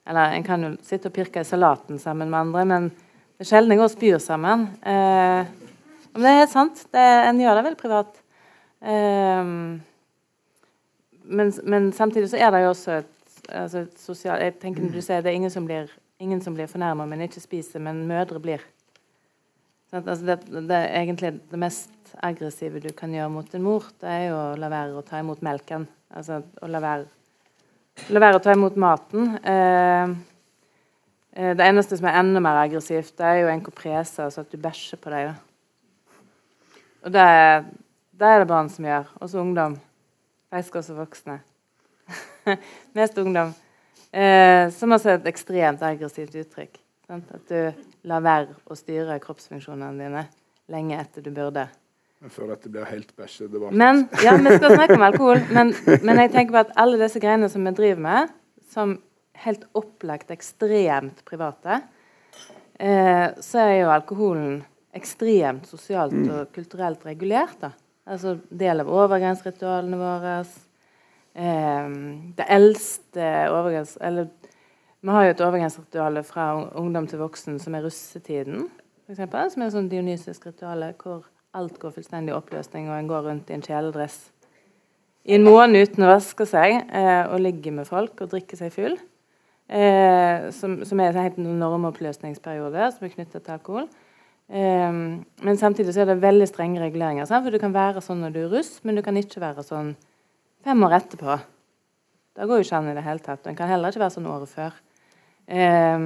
Eller en kan jo sitte og pirke i salaten sammen med andre, men det er sjelden en går og spyr sammen. Eh, men det er helt sant. Det, en gjør det vel privat. Eh, men, men, samtidig så er det jo også et, altså et Jeg tenker når du sier det er ingen som blir Ingen blir fornærma, men ikke spiser, men mødre blir. Altså det, det, er egentlig det mest aggressive du kan gjøre mot en mor, det er jo å la være å ta imot melken. Altså å la være, la være å ta imot maten. Eh, eh, det eneste som er enda mer aggressivt, det er jo en koprese, altså at du bæsjer på deg. Og det, det, er det barn som gjør. Også ungdom. Faktisk også voksne. Mest ungdom. Eh, som også er et ekstremt aggressivt uttrykk. Sant? At du lar være å styre kroppsfunksjonene dine lenge etter du burde. Jeg føler at det blir helt bæsjedebatt. Men, ja, vi skal snakke om alkohol. Men, men, jeg tenker på at alle disse greiene som vi driver med, som helt opplagt ekstremt private, eh, så er jo alkoholen ekstremt sosialt mm. og kulturelt regulert. da. Altså del av overgangsritualene våre, eh, det eldste overgangs... Eller vi har jo et overgangsritual fra ungdom til voksen som er russetiden. For eksempel, som er et sånn dionysisk ritual hvor alt går fullstendig i oppløsning, og en går rundt i en kjeledress i en måned uten å vaske seg eh, og ligge med folk og drikke seg full. Eh, som, som, er en helt normoppløsningsperiode som er knyttet til alkohol. Eh, men samtidig så er det veldig strenge reguleringer. Sant? For Du kan være sånn når du er russ, men du kan ikke være sånn fem år etterpå. Det går jo ikke an i det hele tatt. En kan heller ikke være sånn året før. Eh,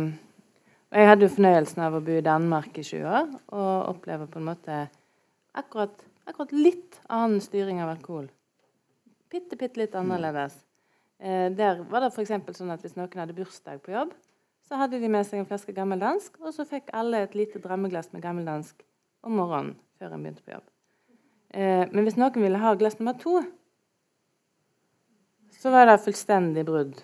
jeg hadde jo fornøyelsen av å bo i Danmark i 20 år og oppleve på en måte akkurat, akkurat litt annen styring av alkohol. Bitte, bitte litt annerledes. Eh, der var det f.eks. sånn at hvis noen hadde bursdag på jobb, så hadde de med seg en flaske gammeldansk, og så fikk alle et lite drømmeglass med gammeldansk om morgenen før en begynte på jobb. Eh, men hvis noen ville ha glass nummer to, så var det fullstendig brudd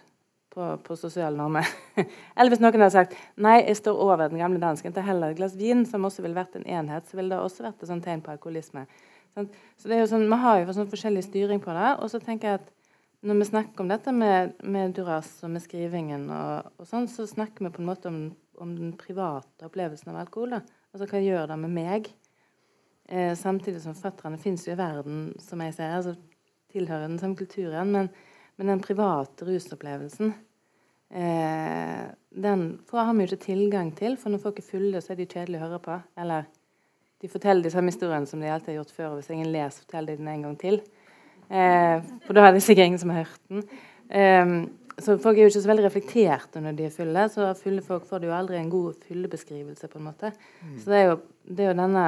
på, på sosiale normer. Eller hvis noen hadde sagt nei, jeg står over den gamle dansken til heller et glass vin, som også ville vært en enhet, så ville det også vært et sånt tegn på alkoholisme. Så det er jo sånn, Vi har jo sånn forskjellig styring på det. Og så tenker jeg at når vi snakker om dette med, med Duras og med skrivingen, og, og, sånn, så snakker vi på en måte om, om den private opplevelsen av alkohol. Da. Altså hva gjør det med meg? Eh, samtidig som fatterne fins jo i verden, som jeg ser, altså tilhører den samme kulturen. men men den private rusopplevelsen eh, den har vi jo ikke tilgang til, for når folk er fulle, så er de kjedelige å høre på. Eller de forteller de samme historiene som de alltid har gjort før. og Hvis ingen leser, forteller de den en gang til. Eh, for da er det sikkert ingen som har hørt den. Eh, så folk er jo ikke så veldig reflekterte når de er fulle. Så fulle folk får jo aldri en god fyllebeskrivelse, på en måte. Mm. Så det er, jo, det er jo denne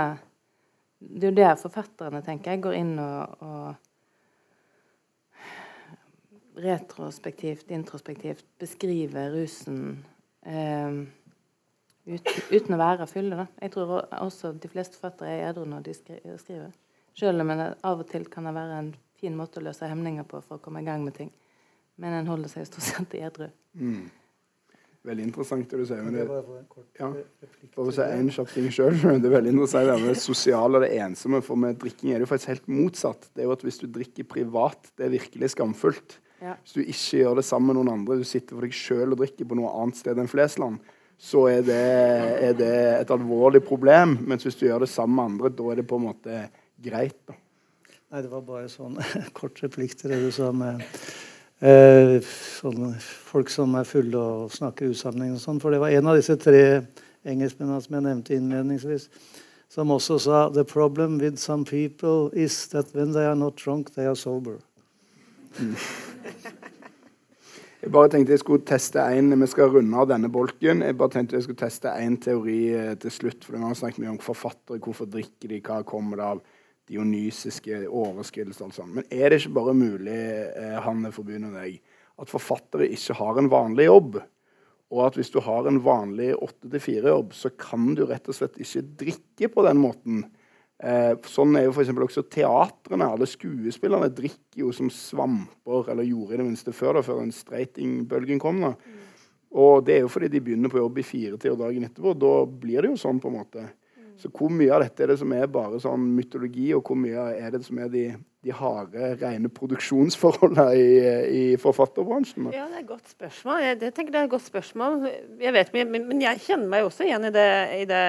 Det er jo der forfatterne, tenker jeg, går inn og, og retrospektivt, introspektivt beskrive rusen eh, uten, uten, å være fylle. Da. Jeg tror også de fleste forfattere er edru når de skriver. Selv om det av og til kan det være en fin måte å løse hemninger på for å komme i gang med ting. Men en holder seg stort sett edru. Mm. Veldig interessant det du sier. Men det, ja, for å si en kjapp ting selv, Det er veldig interessant det med det sosiale og det ensomme. For med drikking er det jo faktisk helt motsatt. Det er jo at Hvis du drikker privat, det er virkelig skamfullt. Ja. Hvis du ikke gjør det sammen med noen andre, du sitter for deg sjøl og drikker på noe annet sted enn Flesland, så er det, er det, et alvorlig problem. Mens hvis du gjør det sammen med andre, da er det på en måte greit. da. Nei, det var bare sånn kort replikk til det du sa med eh, sånne folk som er fulle og snakker usammenheng og sånn. For det var en av disse tre engelskmennene som jeg nevnte innledningsvis, som også sa The problem with some people is that when they are not drunk, they are sober. Jeg bare tenkte jeg skulle teste en, Vi skal runde av denne bolken. Jeg bare tenkte jeg skulle teste én teori eh, til slutt. for Vi har snakket mye om forfattere. Hvorfor drikker de? Hva kommer det av? Dionysiske overskridelser og sånn. Men er det ikke bare mulig, eh, Hanne Forbundet og deg, at forfattere ikke har en vanlig jobb? Og at hvis du har en vanlig 8-4-jobb, så kan du rett og slett ikke drikke på den måten. Eh, sånn er jo f.eks. også teatrene. Alle skuespillerne drikker jo som svamper, eller gjorde i det minste før, da, før den streitingbølgen kom. da. Mm. Og det er jo fordi de begynner på jobb i firetida dagen etterpå. Da blir det jo sånn, på en måte. Mm. Så hvor mye av dette er det som er bare sånn mytologi, og hvor mye er det som er de de harde, rene produksjonsforholdene i, i, forfatterbransjen? Ja, Det er et godt spørsmål. Jeg, det tenker det er et godt spørsmål. Jeg vet, men, men jeg kjenner meg også igjen i det, i det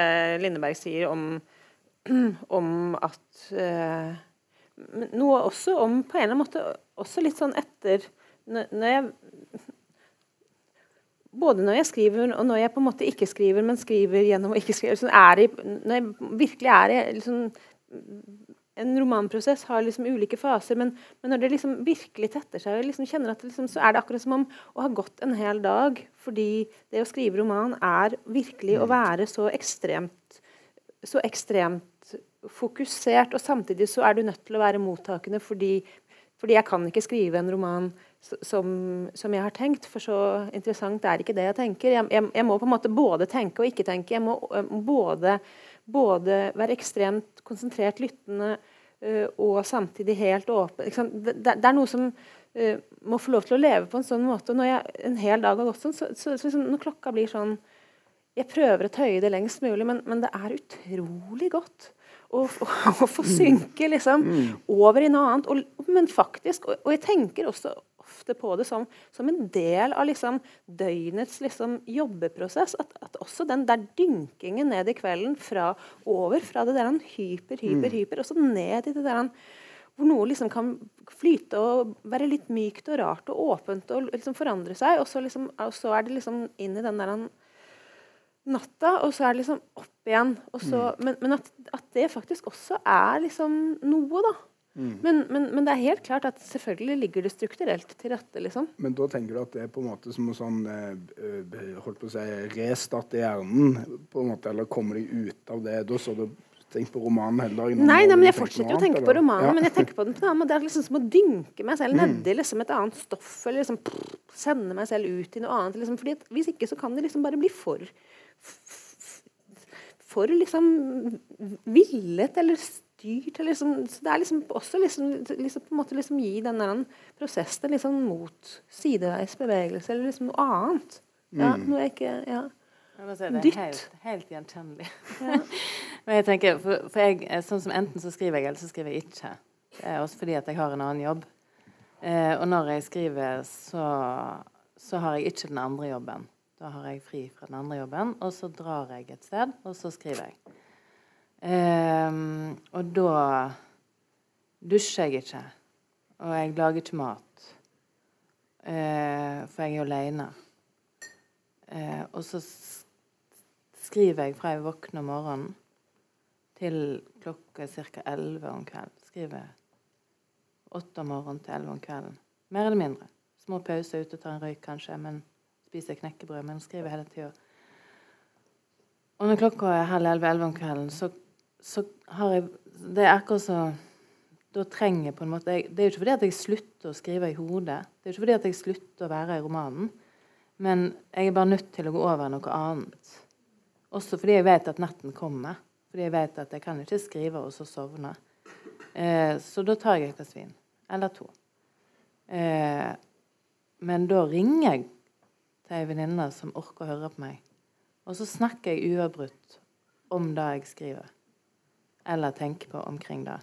Lindeberg sier om, om at eh, Noe også om på en eller annen måte også litt sånn etter når jeg både når jeg skriver og når jeg på en måte ikke skriver, men skriver gjennom å ikke skrive. liksom det, når jeg virkelig er i liksom, en romanprosess har liksom ulike faser, men, men, når det liksom virkelig tetter seg, liksom kjenner at liksom, så er det akkurat som om å ha gått en hel dag. Fordi det å skrive roman er virkelig å mm. være så ekstremt, så ekstremt fokusert, og samtidig så er du nødt til å være mottakende fordi, fordi jeg kan ikke skrive en roman som, som, jeg har tenkt, for så interessant er ikke det jeg tenker. Jeg, jeg, jeg må på en måte både tenke og ikke tenke. Jeg må både både være ekstremt konsentrert lyttende uh, og samtidig helt åpen. Det, det, er noe som uh, må få lov til å leve på en sånn måte. Når jeg en hel dag har gått sånn, så, så, så liksom, når klokka blir sånn Jeg prøver å tøye det lengst mulig, men, men det er utrolig godt å, å, å få synke liksom, mm. over i noe annet. Og, men faktisk, og, og jeg tenker også ofte på det som, som en del av liksom, døgnets liksom, jobbeprosess. At, at, også den der dynkingen ned i kvelden fra over fra det der hyper, hyper, mm. hyper, og så ned i det der hvor noe liksom kan flyte og være litt mykt og rart og åpent og liksom forandre seg. Og så, liksom, og så er det liksom inn i den der natta, og så er det liksom opp igjen. Så, mm. Men, men at, at, det faktisk også er liksom noe, da. Mm. Men, men, men, det er helt klart at selvfølgelig ligger det strukturelt til rette. liksom. Men da tenker du at det er på en måte som å sånn, eh, holdt på å si, restarte hjernen? på en måte, Eller komme deg ut av det? Da så du tenkt på romanen hele dagen? Nei, nei men jeg fortsetter jo å tenke på romanen. Ja. Men jeg tenker på den på en annen måte. Det er liksom som å dynke meg selv mm. nedi liksom et annet stoff. Eller liksom prr, sende meg selv ut i noe annet. Liksom. Fordi Hvis ikke så kan det liksom bare bli for for liksom villet eller styrt. Liksom, så det er liksom også liksom, liksom, på en måte liksom gi den prosessen liksom mot sideveis bevegelse eller liksom noe annet. Ja, mm. noe jeg ikke ja. Si, det er helt, helt gjenkjennelig. Ja. Men jeg tenker, for, for jeg, sånn som Enten så skriver jeg, eller så skriver jeg ikke. Det er også fordi at jeg har en annen jobb. Eh, og når jeg skriver, så, så har jeg ikke den andre jobben. Da har jeg fri fra den andre jobben, og så drar jeg et sted, og så skriver jeg. Um, og da dusjer jeg ikke. Og jeg lager ikke mat. Uh, for jeg er alene. Uh, og så skriver jeg fra jeg våkner om morgenen til klokka ca. 11 om kvelden. Skriver 8 om morgenen til 11 om kvelden. Mer eller mindre. Små pauser ute, tar en røyk kanskje, men spiser knekkebrød. Men skriver hele tida. Og når klokka er halv elleve om kvelden, så så har jeg Det er akkurat så Da trenger jeg på en måte jeg, Det er jo ikke fordi at jeg slutter å skrive i hodet. Det er jo ikke fordi at jeg slutter å være i romanen. Men jeg er bare nødt til å gå over noe annet. Også fordi jeg vet at natten kommer. Fordi jeg vet at jeg kan ikke skrive og så sovne. Eh, så da tar jeg et glass vin. Eller to. Eh, men da ringer jeg til ei venninne som orker å høre på meg. Og så snakker jeg uavbrutt om det jeg skriver eller tenker på omkring det.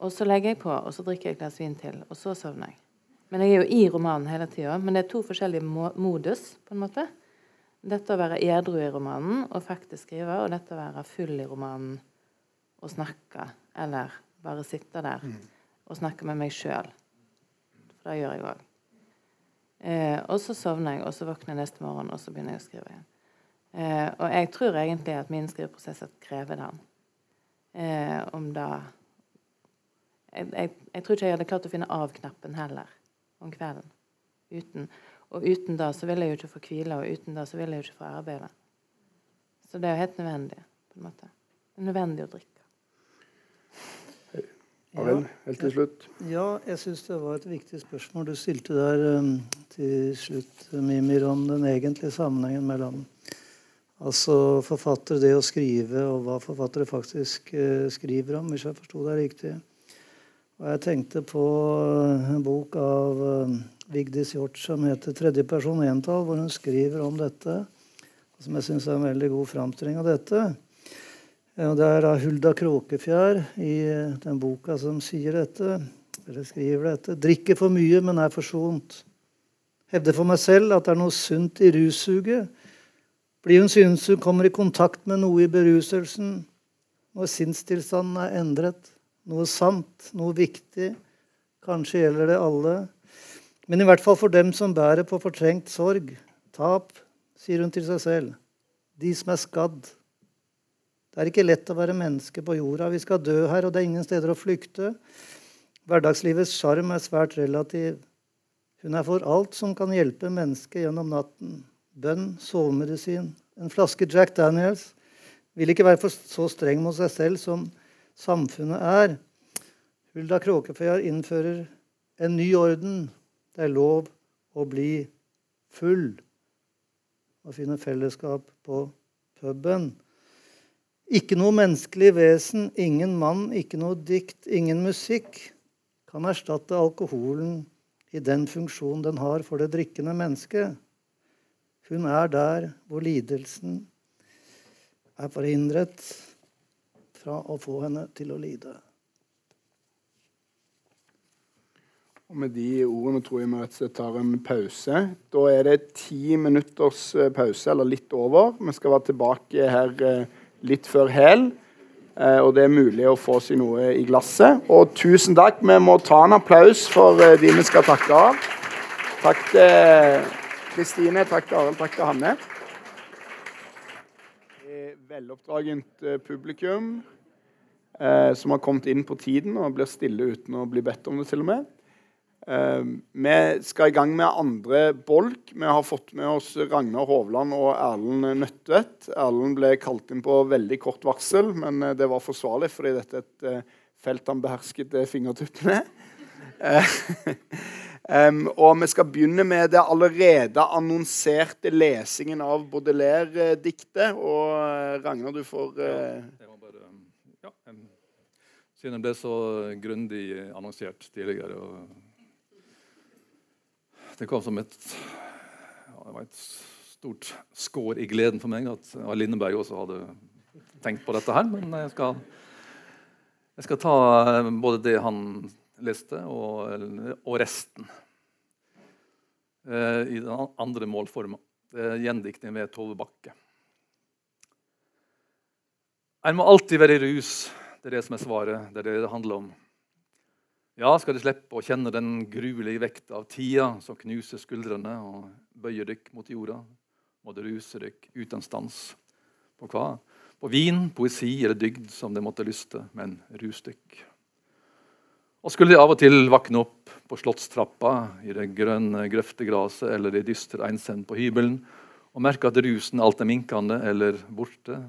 Og så legger jeg på, og så drikker jeg et glass vin til, og så sovner jeg. Men jeg er jo i romanen hele tida. Men det er to forskjellige modus. på en måte. Dette å være edru i romanen og faktisk skrive, og dette å være full i romanen og snakke, eller bare sitte der mm. og snakke med meg sjøl. For det gjør jeg òg. Eh, og så sovner jeg, og så våkner jeg neste morgen, og så begynner jeg å skrive igjen. Eh, og jeg tror egentlig at min skriveprosess krever den. Eh, om da jeg, jeg, jeg, tror ikke jeg hadde klart å finne av-knappen heller om kvelden. Uten, og uten da så vil jeg jo ikke få hvile, og uten da så vil jeg jo ikke få arbeide. Så det er jo helt nødvendig. på en måte. Det er nødvendig å drikke. Ja, helt til slutt. Ja, jeg syns det var et viktig spørsmål du stilte der um, til slutt, Mimir, om den egentlige sammenhengen mellom altså forfattere, det å skrive, og hva forfattere faktisk uh, skriver om, hvis jeg forsto deg riktig. Og jeg tenkte på uh, en bok av uh, Vigdis Hjorth som heter 'Tredje person entall', hvor hun skriver om dette, som jeg syns er en veldig god framstilling av dette. Ja, det er da Hulda Kråkefjær i eh, den boka som sier dette, eller skriver dette. Drikker for mye, men er forsont. Hevder for meg selv at det er noe sunt i russuget. Blir hun synes hun kommer i kontakt med noe i beruselsen. Når sinnstilstanden er endret. Noe sant, noe viktig. Kanskje gjelder det alle. Men i hvert fall for dem som bærer på fortrengt sorg, tap, sier hun til seg selv. De som er skadd. Det er ikke lett å være menneske på jorda. Vi skal dø her, og det er ingen steder å flykte. Hverdagslivets sjarm er svært relativ. Hun er for alt som kan hjelpe mennesket gjennom natten. Bønn, sovemedisin, en flaske Jack Daniels. Vil ikke være så streng mot seg selv som samfunnet er. Hulda Kråkefjær innfører en ny orden. Det er lov å bli full og finne fellesskap på puben. Ikke noe menneskelig vesen, ingen mann, ikke noe dikt, ingen musikk kan erstatte alkoholen i den funksjon den har for det drikkende mennesket. Hun er der hvor lidelsen er forhindret fra å få henne til å lide. Og Med de ordene tror jeg vi tar en pause. Da er det ti minutters eh, pause, eller litt over. Vi skal være tilbake her eh, litt før hæl. Eh, og det er mulig å få seg noe i glasset. Og tusen takk. Vi må ta en applaus for eh, de vi skal takke av. Takk til Kristine, takk til Arild, takk til Hanne. Veloppdragent eh, publikum som har kommet inn på tiden og blir stille uten å bli bedt om det, til og med. Uh, vi skal i gang med andre bolk. Vi har fått med oss Ragnar Hovland og Erlend Nødtvedt. Erlend ble kalt inn på veldig kort varsel, men uh, det var forsvarlig fordi dette er et uh, felt han behersket fingertuppene. um, og vi skal begynne med det allerede annonserte lesingen av Baudelaire-diktet. Og Ragnar, du får bare, ja, Siden det ble så grundig annonsert tidligere. og det kom som et, ja, det et stort skår i gleden for meg at Lindeberg også hadde tenkt på dette her. Men jeg skal, jeg skal ta både det han leste, og, og resten. Eh, I den andre målforma. Gjendiktning ved Tove Bakke. En må alltid være i rus. Det er det som er svaret. Det er det det handler om. Ja, skal de slippe å kjenne den gruelige vekta av tida som knuser skuldrene og bøyer dykk mot jorda, må det ruse dykk uten stans. På hva? På vin, poesi eller dygd som det måtte lyste, men rusdykk. Og skulle de av og til våkne opp på slottstrappa i det grønne grøftegraset eller i dyster einsend på hybelen og merke at rusen alt er minkende eller borte,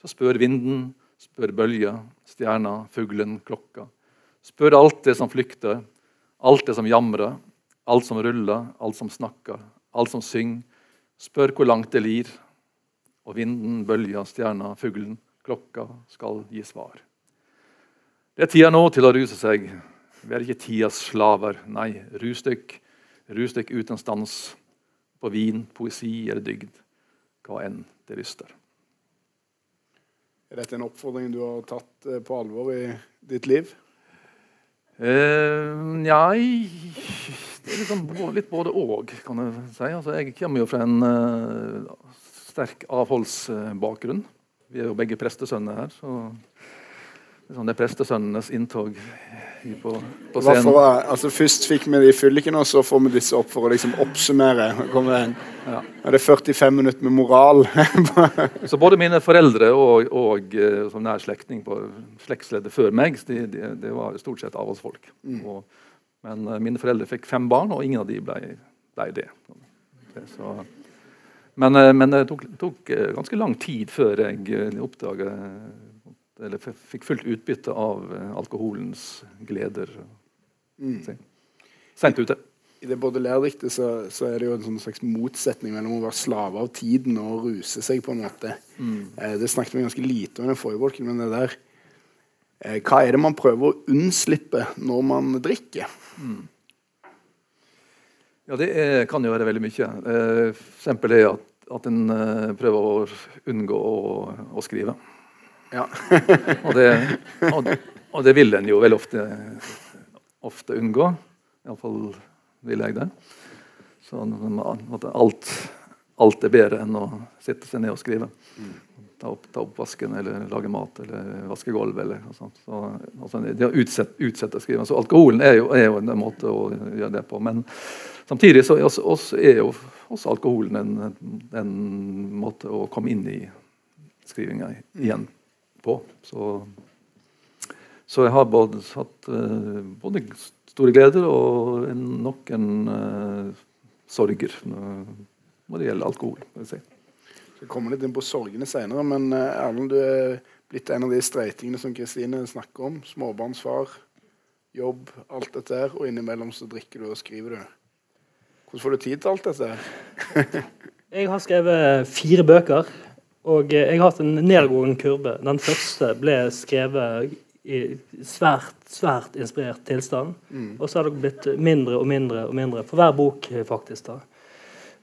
så spør vinden, spør bølja, stjerna, fuglen, klokka Spør alt det som flykter, alt det som jamrer, alt som ruller, alt som snakker, alt som synger. Spør hvor langt det lir. Og vinden, bølja, stjerna, fuglen, klokka skal gi svar. Det er tida nå til å ruse seg. Vi er ikke tidas slaver. Nei, rus dykk. Rus dykk uten stans. På vin, poesi eller dygd. Hva enn det lyster. Er dette en oppfordring du har tatt eh, på alvor i ditt liv? Uh, nei Det er liksom litt både og, kan jeg si. Altså, jeg kommer jo fra en uh, sterk avholdsbakgrunn. Vi er jo begge prestesønner her. Så. Sånn det prestesønnenes inntog på, på scenen. for, altså Først fikk vi de fyllikene, og så får vi disse opp for å liksom oppsummere. Det Ja. Det er 45 minutter med moral. Så både mine foreldre og, og eh, som nær slektning på slektsleddet før meg, de, de, det var stort sett avholdsfolk. Og, men eh, mine foreldre fikk fem barn, og ingen av de ble, ble det. Så, men, eh, men det tok, tok eh, ganske lang tid før jeg eh, oppdaga Eller fikk fullt utbytte av eh, alkoholens gleder. Mm. Seint ute. I det både lærdiktet så, så er det jo en sånn slags motsetning mellom å være slave av tiden og ruse seg. på en måte. Eh, det snakket vi ganske lite om i den forrige bolken, men det der eh, Hva er det man prøver å unnslippe når man drikker? Ja, det er, kan jo være veldig mye. Eh, F.eks. det at, at en eh, prøver å unngå å, å skrive. Ja. og, det, og, og det vil en jo veldig ofte, ofte unngå. Iallfall vil jeg det. Så alt, alt er bedre enn å sitte seg ned og skrive. Ta opp, ta opp vasken eller lage mat eller vaske gulv. eller noe sånt. Så, altså, det å utsette, utsette skriving. Så alkoholen er jo, er jo en måte å gjøre det på. Men samtidig så er også, også, er jo også alkoholen en, en måte å komme inn i skrivinga igjen på. Så, så jeg har både hatt eh, både store gleder og en, nok en uh, sorger når det gjelder alkohol. vil jeg si. Så kommer litt inn på sorgene senere, men eh, Erlend, du er blitt en av de streitingene som Kristine snakker om. Småbarnsfar, jobb, alt dette her. Og innimellom så drikker du og skriver du. Hvordan får du tid til alt dette? Jeg har skrevet fire bøker, og eh, jeg har hatt en nedadgående kurve. Den første ble skrevet i svært, svært inspirert tilstand. Og så har det blitt mindre og mindre og mindre for hver bok, eh, faktisk. da.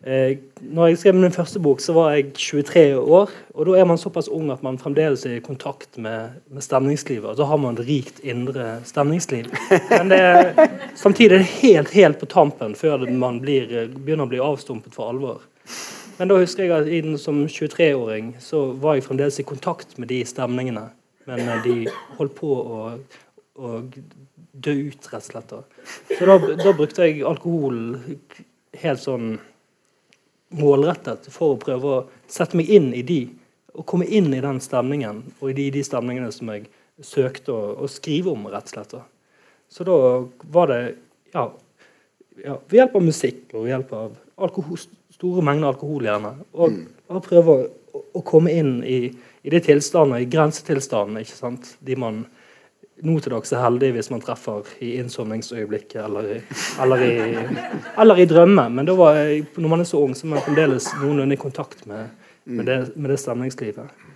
Eh, når jeg skrev min første bok, så var jeg 23 år. Og da er man såpass ung at man fremdeles er i kontakt med, med stemningslivet. Og så har man et rikt indre stemningsliv. Men det er, samtidig er det helt, helt på tampen før man blir, begynner å bli avstumpet for alvor. Men da husker jeg at den, som 23-åring så var jeg fremdeles i kontakt med de stemningene. Men eh, de holdt på å, å dø ut, rett og slett. Så da, da brukte jeg alkohol helt sånn målrettet for å prøve å sette meg inn i de, og komme inn i den stemningen, og i de, de stemningene som jeg søkte å, å skrive om, rett og slett. Så da var det ja, ja, ved hjelp av musikk og ved hjelp av alkohol, store mengder alkohol gjerne. Og bare prøve å, å komme inn i, i de tilstandene, i grensetilstandene, ikke sant? de man nå til dags er heldig hvis man treffer i innsovningsøyeblikket eller i, eller i, eller i drømme. Men da var jeg, når man er så ung, så er man fremdeles noenlunde i kontakt med, med, det, med det stemningslivet.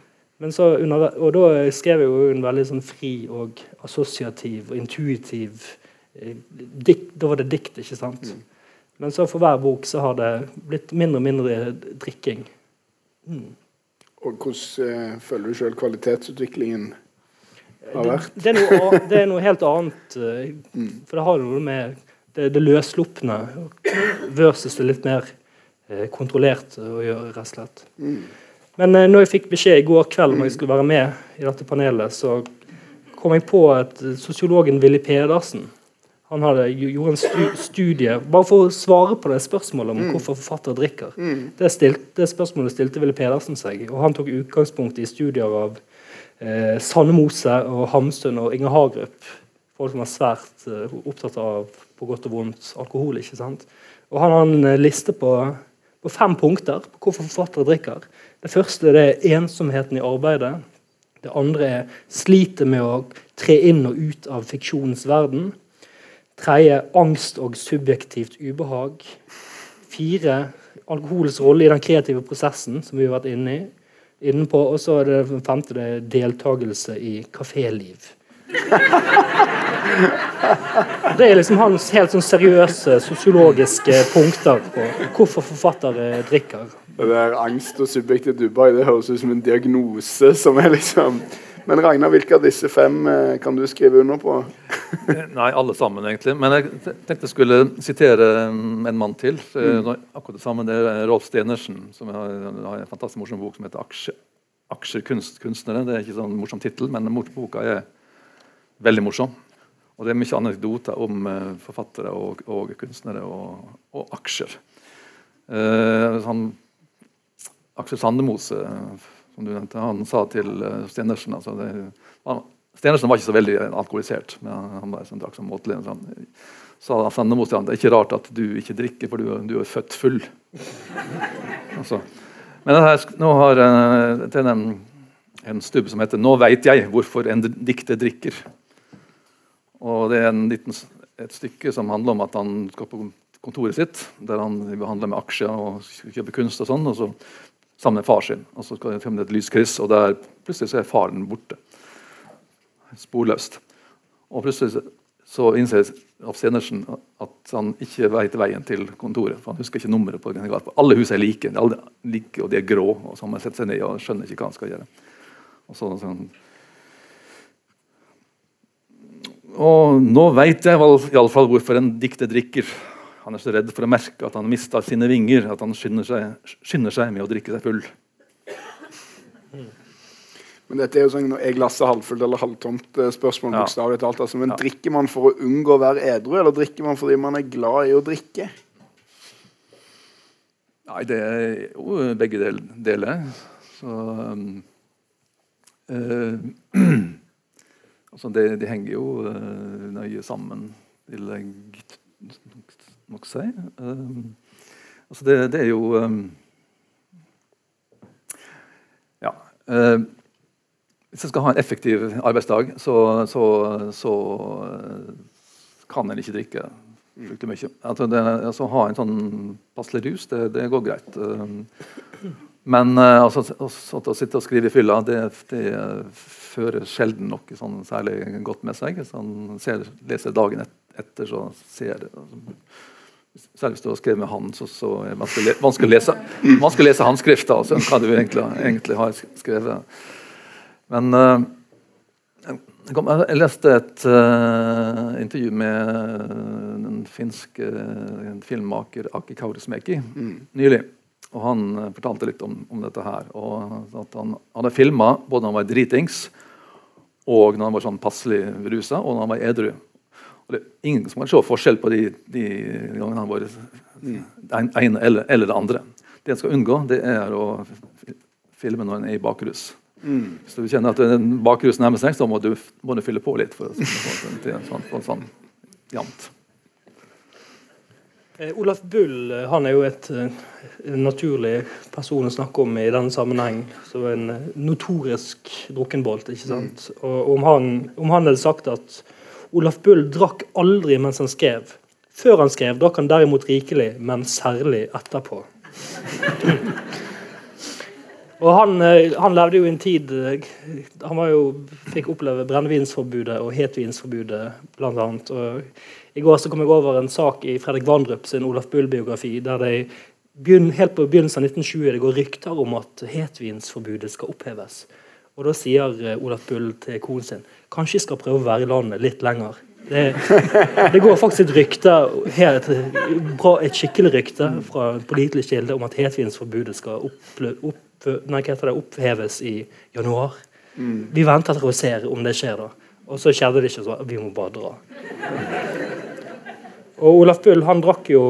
Men så under, og da skrev jeg jo en veldig sånn fri og assosiativ og intuitiv eh, dikt, Da var det dikt, ikke sant? Men så for hver bok så har det blitt mindre og mindre drikking. Og hvordan eh, føler du sjøl kvalitetsutviklingen har vært? det, er noe, det er noe helt annet. eh, For det har noe med det, det løsslupne versus det litt mer eh, kontrollerte å gjøre, rett og slett. Men eh, når jeg fikk beskjed i går kveld om jeg skulle være med i dette panelet, så kom jeg på at sosiologen Willy Pedersen han hadde, gjorde en stu, studie bare for å svare på det spørsmålet om hvorfor forfattere drikker. Det, stilte, det spørsmålet stilte Ville Pedersen seg, og han tok utgangspunkt i studier av eh, Sanne Mose og Hamsun og Inger Hagerup. Folk som var svært eh, opptatt av på godt og vondt alkohol. ikke sant? Og han har en eh, liste på, på fem punkter på hvorfor forfattere drikker. Det første det er ensomheten i arbeidet. Det andre er slitet med å tre inn og ut av fiksjonens verden. Tredje angst og subjektivt ubehag. Fire alkoholens rolle i den kreative prosessen, som vi har vært inne i, inne på. Og så er det den femte det er deltakelse i kaféliv. Det er liksom hans helt sånn seriøse sosiologiske punkter på hvorfor forfattere drikker. Det der angst og subjektivt ubehag det høres ut som en diagnose som er liksom Men Ragnar, hvilke av disse fem eh, kan du skrive under på? Nei, alle sammen, egentlig. Men jeg tenkte jeg skulle sitere en mann til. Mm. Akkurat det samme. Det er Rolf Stenersen, som har, har en fantastisk morsom bok som heter Aksje, 'Aksjer kunst, kunstnere'. Det er ikke sånn morsom tittel, men boka er veldig morsom. Og det er mye anekdoter om eh, forfattere og, og kunstnere og, og aksjer. Eh, han, Aksel Sandemose, som du nevnte, han sa til uh, Stenersen altså det, han, Stenersen var ikke så veldig alkoholisert, men han, var sånn, drakk som måtelig. Så han sa Sandemose til han, det er ikke rart at du ikke drikker, for du, du er født full. altså. Men her, nå har uh, til en, en stubb som heter 'Nå veit jeg hvorfor en dikter drikker'. Og Det er liten, et stykke som handler om at han skal på kontoret sitt, der han behandler med aksjer og kjøper kunst og sånn. og så sammen med far sin. Og så skal det komme et lyskryss, og der plutselig så er faren borte. Sporløst. Og plutselig så innser Alf at han ikke vet veien til kontoret. for Han husker ikke nummeret på denne gata. Alle hus er like, alle like, og de er grå. og så Han setter seg ned og skjønner ikke hva han skal gjøre. Og så, sånn, og nå veit jeg iallfall hvorfor en dikter drikker. Han er så redd for å merke at han mista sine vinger, at han skynder seg, skynder seg med å drikke seg full. Men dette er jo sånn er glasset halvfullt eller halvtomt eh, spørsmål. Ja. bokstavelig talt. Altså, men Ja. drikker man for å unngå å være edru, eller drikker man fordi man er glad i å drikke? Nei, det er jo begge del, deler. Så um, uh, Altså, det, de henger jo uh, nøye sammen, De jeg nok, si. Um, altså, det, det er jo um, Ja. Um, hvis jeg skal ha en effektiv arbeidsdag, så, så, så kan en ikke drikke fryktelig mye. Altså det, altså ha en sånn passelig rus, det, det går greit. Men altså, altså, å sitte og skrive i fylla, det, det fører sjelden noe sånn særlig godt med seg. Hvis han ser, leser dagen et, etter, så ser altså, Særlig hvis det har skrevet med hånd, så, så er vanskelig, vanskelig å lese, vanskelig lese håndskrift. da, så hva du egentlig, egentlig har skrevet. Men eh, jeg, leste et uh, intervju med den finske filmmaker Aki Kaurismäki nylig. Og Han eh, fortalte litt om, om dette her. og at Han hadde filma både når han var dritings, og når han var sånn passelig rusa, og når han var edru. Og det er ingen som kan se forskjell på de, de gangene han var det ene eller, eller det andre. Det en skal unngå, det er å filme når en er i bakrus. Hvis du kjenner at en bakrus nærmer seg, så må du, må du fylle på litt for å få til en sånn, få en sånn jevnt. Eh, Olaf Bull eh, han er jo et eh, en naturlig person å snakke om i denne sammenheng. Som en eh, notorisk drukkenbolt. ikke sant? Og om han, om han hadde sagt at Olaf Bull drakk aldri mens han skrev. Før han skrev, drakk han derimot rikelig, men særlig etterpå. Og han, eh, han levde jo i en tid eh, Han jo, fikk oppleve brennevinsforbudet og hetvinsforbudet, annet. I går så kom jeg over en sak i Fredrik Vandrup sin Olaf Bull-biografi der de helt på begynnelsen av 1920 det går rykter om at hetvinsforbudet skal oppheves. Og Da sier eh, Olaf Bull til konen sin kanskje jeg skal prøve å være i landet litt lenger. Det, det går faktisk et rykte, et, bra, et skikkelig rykte fra en pålitelig kilde om at hetvinsforbudet skal opple, opp, nei, det, oppheves i januar. Vi venter til å se om det skjer, da. Og så skjedde det ikke, så vi må bare dra. Og Olaf Bull han drakk jo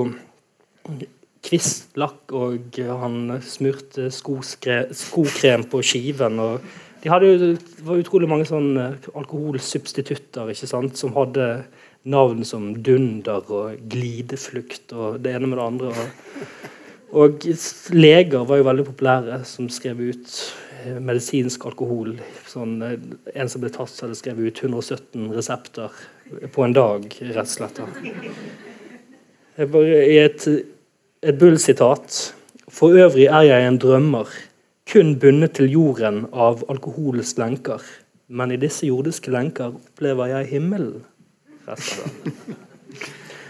kvistlakk, og han smurte skokrem på skiven. og de hadde jo, det var utrolig mange sånne alkoholsubstitutter ikke sant, som hadde navn som dunder og glideflukt og det ene med det andre. Og, og leger var jo veldig populære, som skrev ut eh, medisinsk alkohol. Sånn, eh, en som ble tatt, hadde skrevet ut 117 resepter på en dag, rett og slett. I et, et Bull-sitat For øvrig er jeg en drømmer, kun bundet til jorden av alkoholens lenker. Men i disse jordiske lenker opplever jeg himmelen.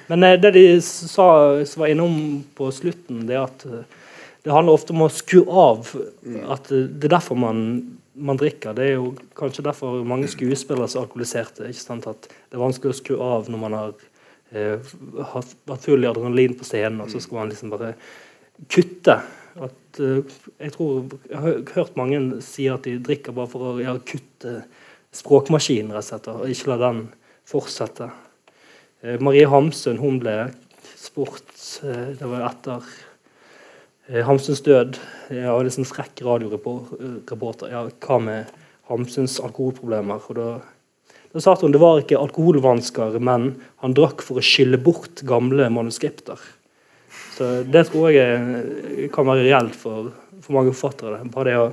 Men eh, det de sa, som var innom på slutten, det at eh, det handler ofte om å skru av. At eh, det er derfor man, man drikker. Det er jo kanskje derfor mange skuespillere er alkoholiserte. ikke sant? At det er vanskelig å skru av når man har eh, full i adrenalin på scenen, og så skal man liksom bare kutte. At, eh, jeg tror jeg har hørt mange si at de drikker bare for å ja, kutte språkmaskinen rett og ikke la den fortsette. Eh, Marie Hamsun hun ble spurt eh, Det var etter Hamsuns død. Jeg litt sånn frekk radioreporter. Ja, hva med Hamsuns alkoholproblemer? Og da, da sa hun det var ikke alkoholvansker, men han drakk for å skylle bort gamle manuskripter. Så Det tror jeg kan være reelt for, for mange forfattere. Bare det å,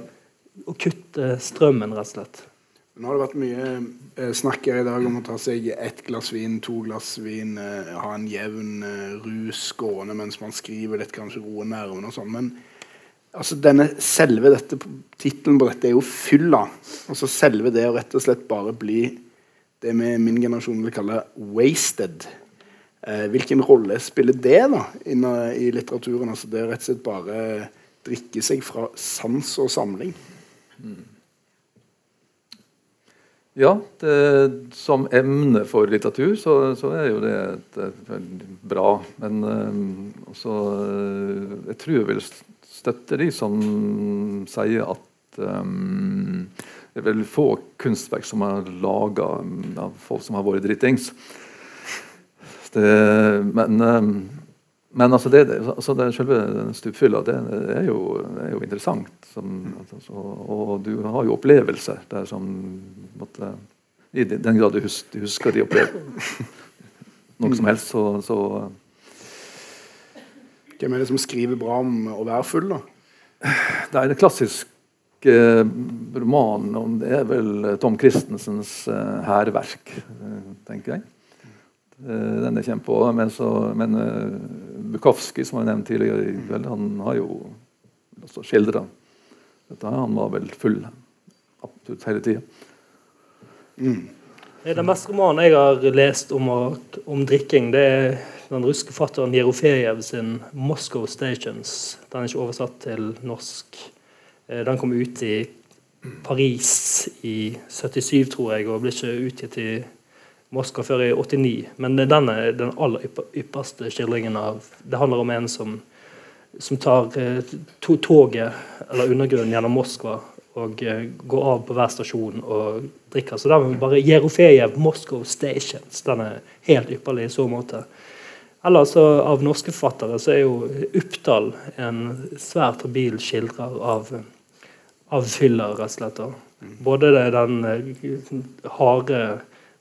å kutte strømmen, rett og slett. Nå har det vært mye eh, snakk her i dag om å ta seg ett glass vin, to glass vin, eh, ha en jevn eh, rus gående mens man skriver litt, kanskje roe nervene og sånn. Men altså, denne, selve dette tittelen på dette er jo fylla. Altså selve det å rett og slett bare bli det vi i min generasjon vil kalle wasted. Eh, hvilken rolle spiller det da i litteraturen? Altså det å rett og slett bare drikke seg fra sans og samling. Ja, det, som emne for litteratur så, så er jo det et, et, veldig bra. Men eh, også, eh, jeg tror jeg vil støtte de som sier at eh, det er veldig få kunstverk som er laga av folk som har vært dritings. Det, men, eh, men altså det, altså det selve stupfylla, det, er jo, er jo interessant. Som, altså, og du har jo opplevelser der som måtte, I den grad du husker, de opplevelser noe som helst, så, så Hvem er det som skriver bra om å være full, da? Det er en klassisk eh, roman om Det er vel Tom Christensens eh, hærverk, eh, tenker jeg. Eh, den jeg kommer. Men, så, men eh, Bukowski, som jeg nevnte tidligere, i kveld, han har jo også skildra dette. Han var vel full absolutt hele tida. Er Den beste romanen jeg har lest om, om drikking, det er den ruske forfatteren Jerofejev sin 'Moscow Stations'. Den er ikke oversatt til norsk. Eh, Den kom ut i Paris i 77, tror jeg, og ble ikke utgitt i Moskva før i 89. Men den er den aller ypperste skildringen av Det handler om en som, som tar eh, to toget, eller undergrunnen, gjennom Moskva og eh, går av på hver stasjon og drikker. Så den bare Jerofejev Moscow Stations. Den er helt ypperlig i så måte. Ellers så av norske forfattere så er jo Uppdal en svært habil skildrer av, av fyller, rett og slett. Både det, den eh, harde,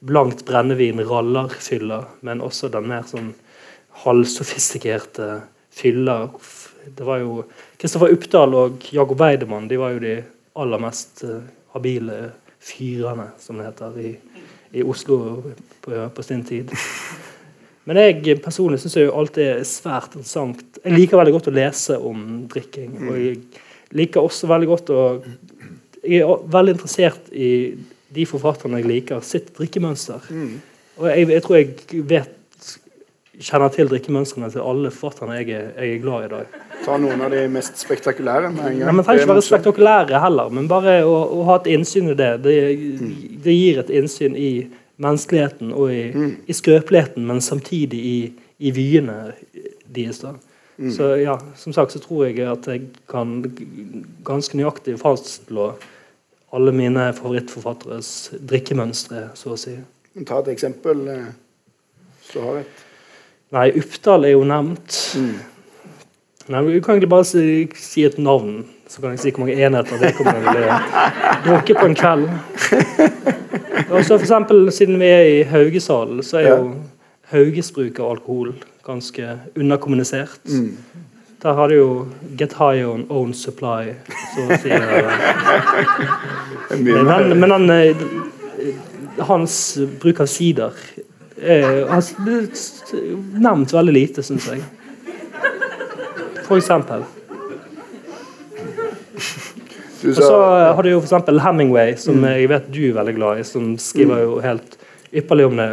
blankt brennevin rallarfylla, men også den mer sånn halvsofistikerte fylla. Det var jo Kristoffer Uppdal og Jakob Weidemann de var jo de aller mest eh, habile fyrene, som det heter, i, i Oslo på, på sin tid. Men jeg personlig syns jo alt er svært interessant. Jeg liker veldig godt å lese om drikking. Og jeg liker også veldig godt å Jeg er veldig interessert i de forfatterne jeg liker, sitt drikkemønster. Og jeg, jeg tror jeg vet kjenner til drikkemønstrene til alle forfatterne jeg, jeg er glad i i dag. Ta noen av de mest spektakulære med en gang. Nei, men trenger Det er ikke være spektakulære heller, men bare å, å ha et innsyn i det. Det, det gir et innsyn i menneskeligheten og i, i skrøpeligheten, men samtidig i, i vyene deres. da. Så ja, som sagt så tror jeg at jeg kan ganske nøyaktig fastslå alle mine favorittforfatteres drikkemønstre, så å si. Ta et eksempel. eh, Så har et. Nei, Uppdal er jo nevnt. Nei, men Du kan egentlig bare si, si et navn, så kan jeg si hvor mange enheter det kommer til å drukke på en kveld. Og så for eksempel, Siden vi er i Haugesalen, så er jo Hauges bruk av alkohol ganske underkommunisert. Der har du jo 'get high on own supply', så å si. Men, men den, eh, hans bruk av sider er har s- nevnt veldig lite, syns jeg. For eksempel. Og så har du jo eksempel Hemingway, som jeg vet du er veldig glad i, som skriver jo helt ypperlig om det.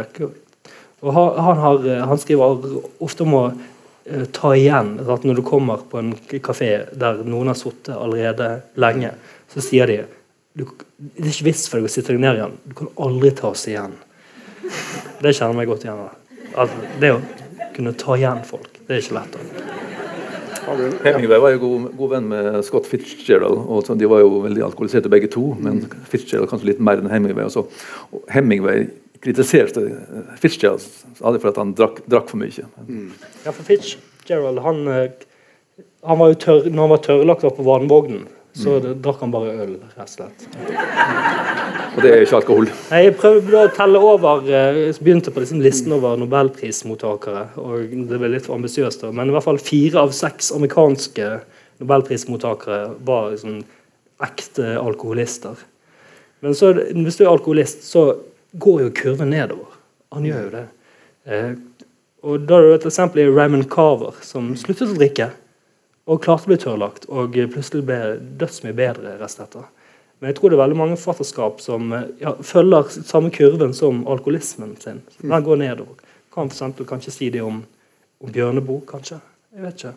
Og han, han, har, han skriver ofte om å eh, ta igjen. At når du kommer på en kafé der noen har sittet allerede lenge, så sier de du, Det er ikke vits for deg å sitte deg ned igjen. Du kan aldri ta oss igjen. Det kjenner meg godt igjen. At det å kunne ta igjen folk, det er ikke lett. da. Hemingway var jo god, god venn med Scott Fitzgerald. og De var jo veldig alkoholiserte begge to, men Fitzgerald kanskje litt mer enn Hemingway. Også. Og Hemingway kritiserte Fitzgerald stadig for at han drakk, drakk for mye. Ja, for Fitzgerald han, eh, han var jo tørr, Når han var tørrlagt opp på vannvognen, så det, drakk han bare øl, rett og slett. Og det er ikke alkohol. Nei, Jeg prøvde å telle over eh, Jeg begynte på liksom listen over nobelprismottakere. og Det ble litt for ambisiøst, men i hvert fall fire av seks amerikanske nobelprismottakere var liksom ekte alkoholister. Men så, hvis du er alkoholist, så går jo kurven nedover. Han gjør jo det. Eh, og da er det et eksempel er Raymond Carver, som sluttet å drikke. Og klarte å bli tørrlagt, og plutselig ble dødsmye bedre rett etter. Men jeg tror det er veldig mange forfatterskap som eh, ja, følger samme kurven som alkoholismen sin. Den går nedover. Kan for kanskje si det om, om Bjørneboe, kanskje. Jeg vet ikke.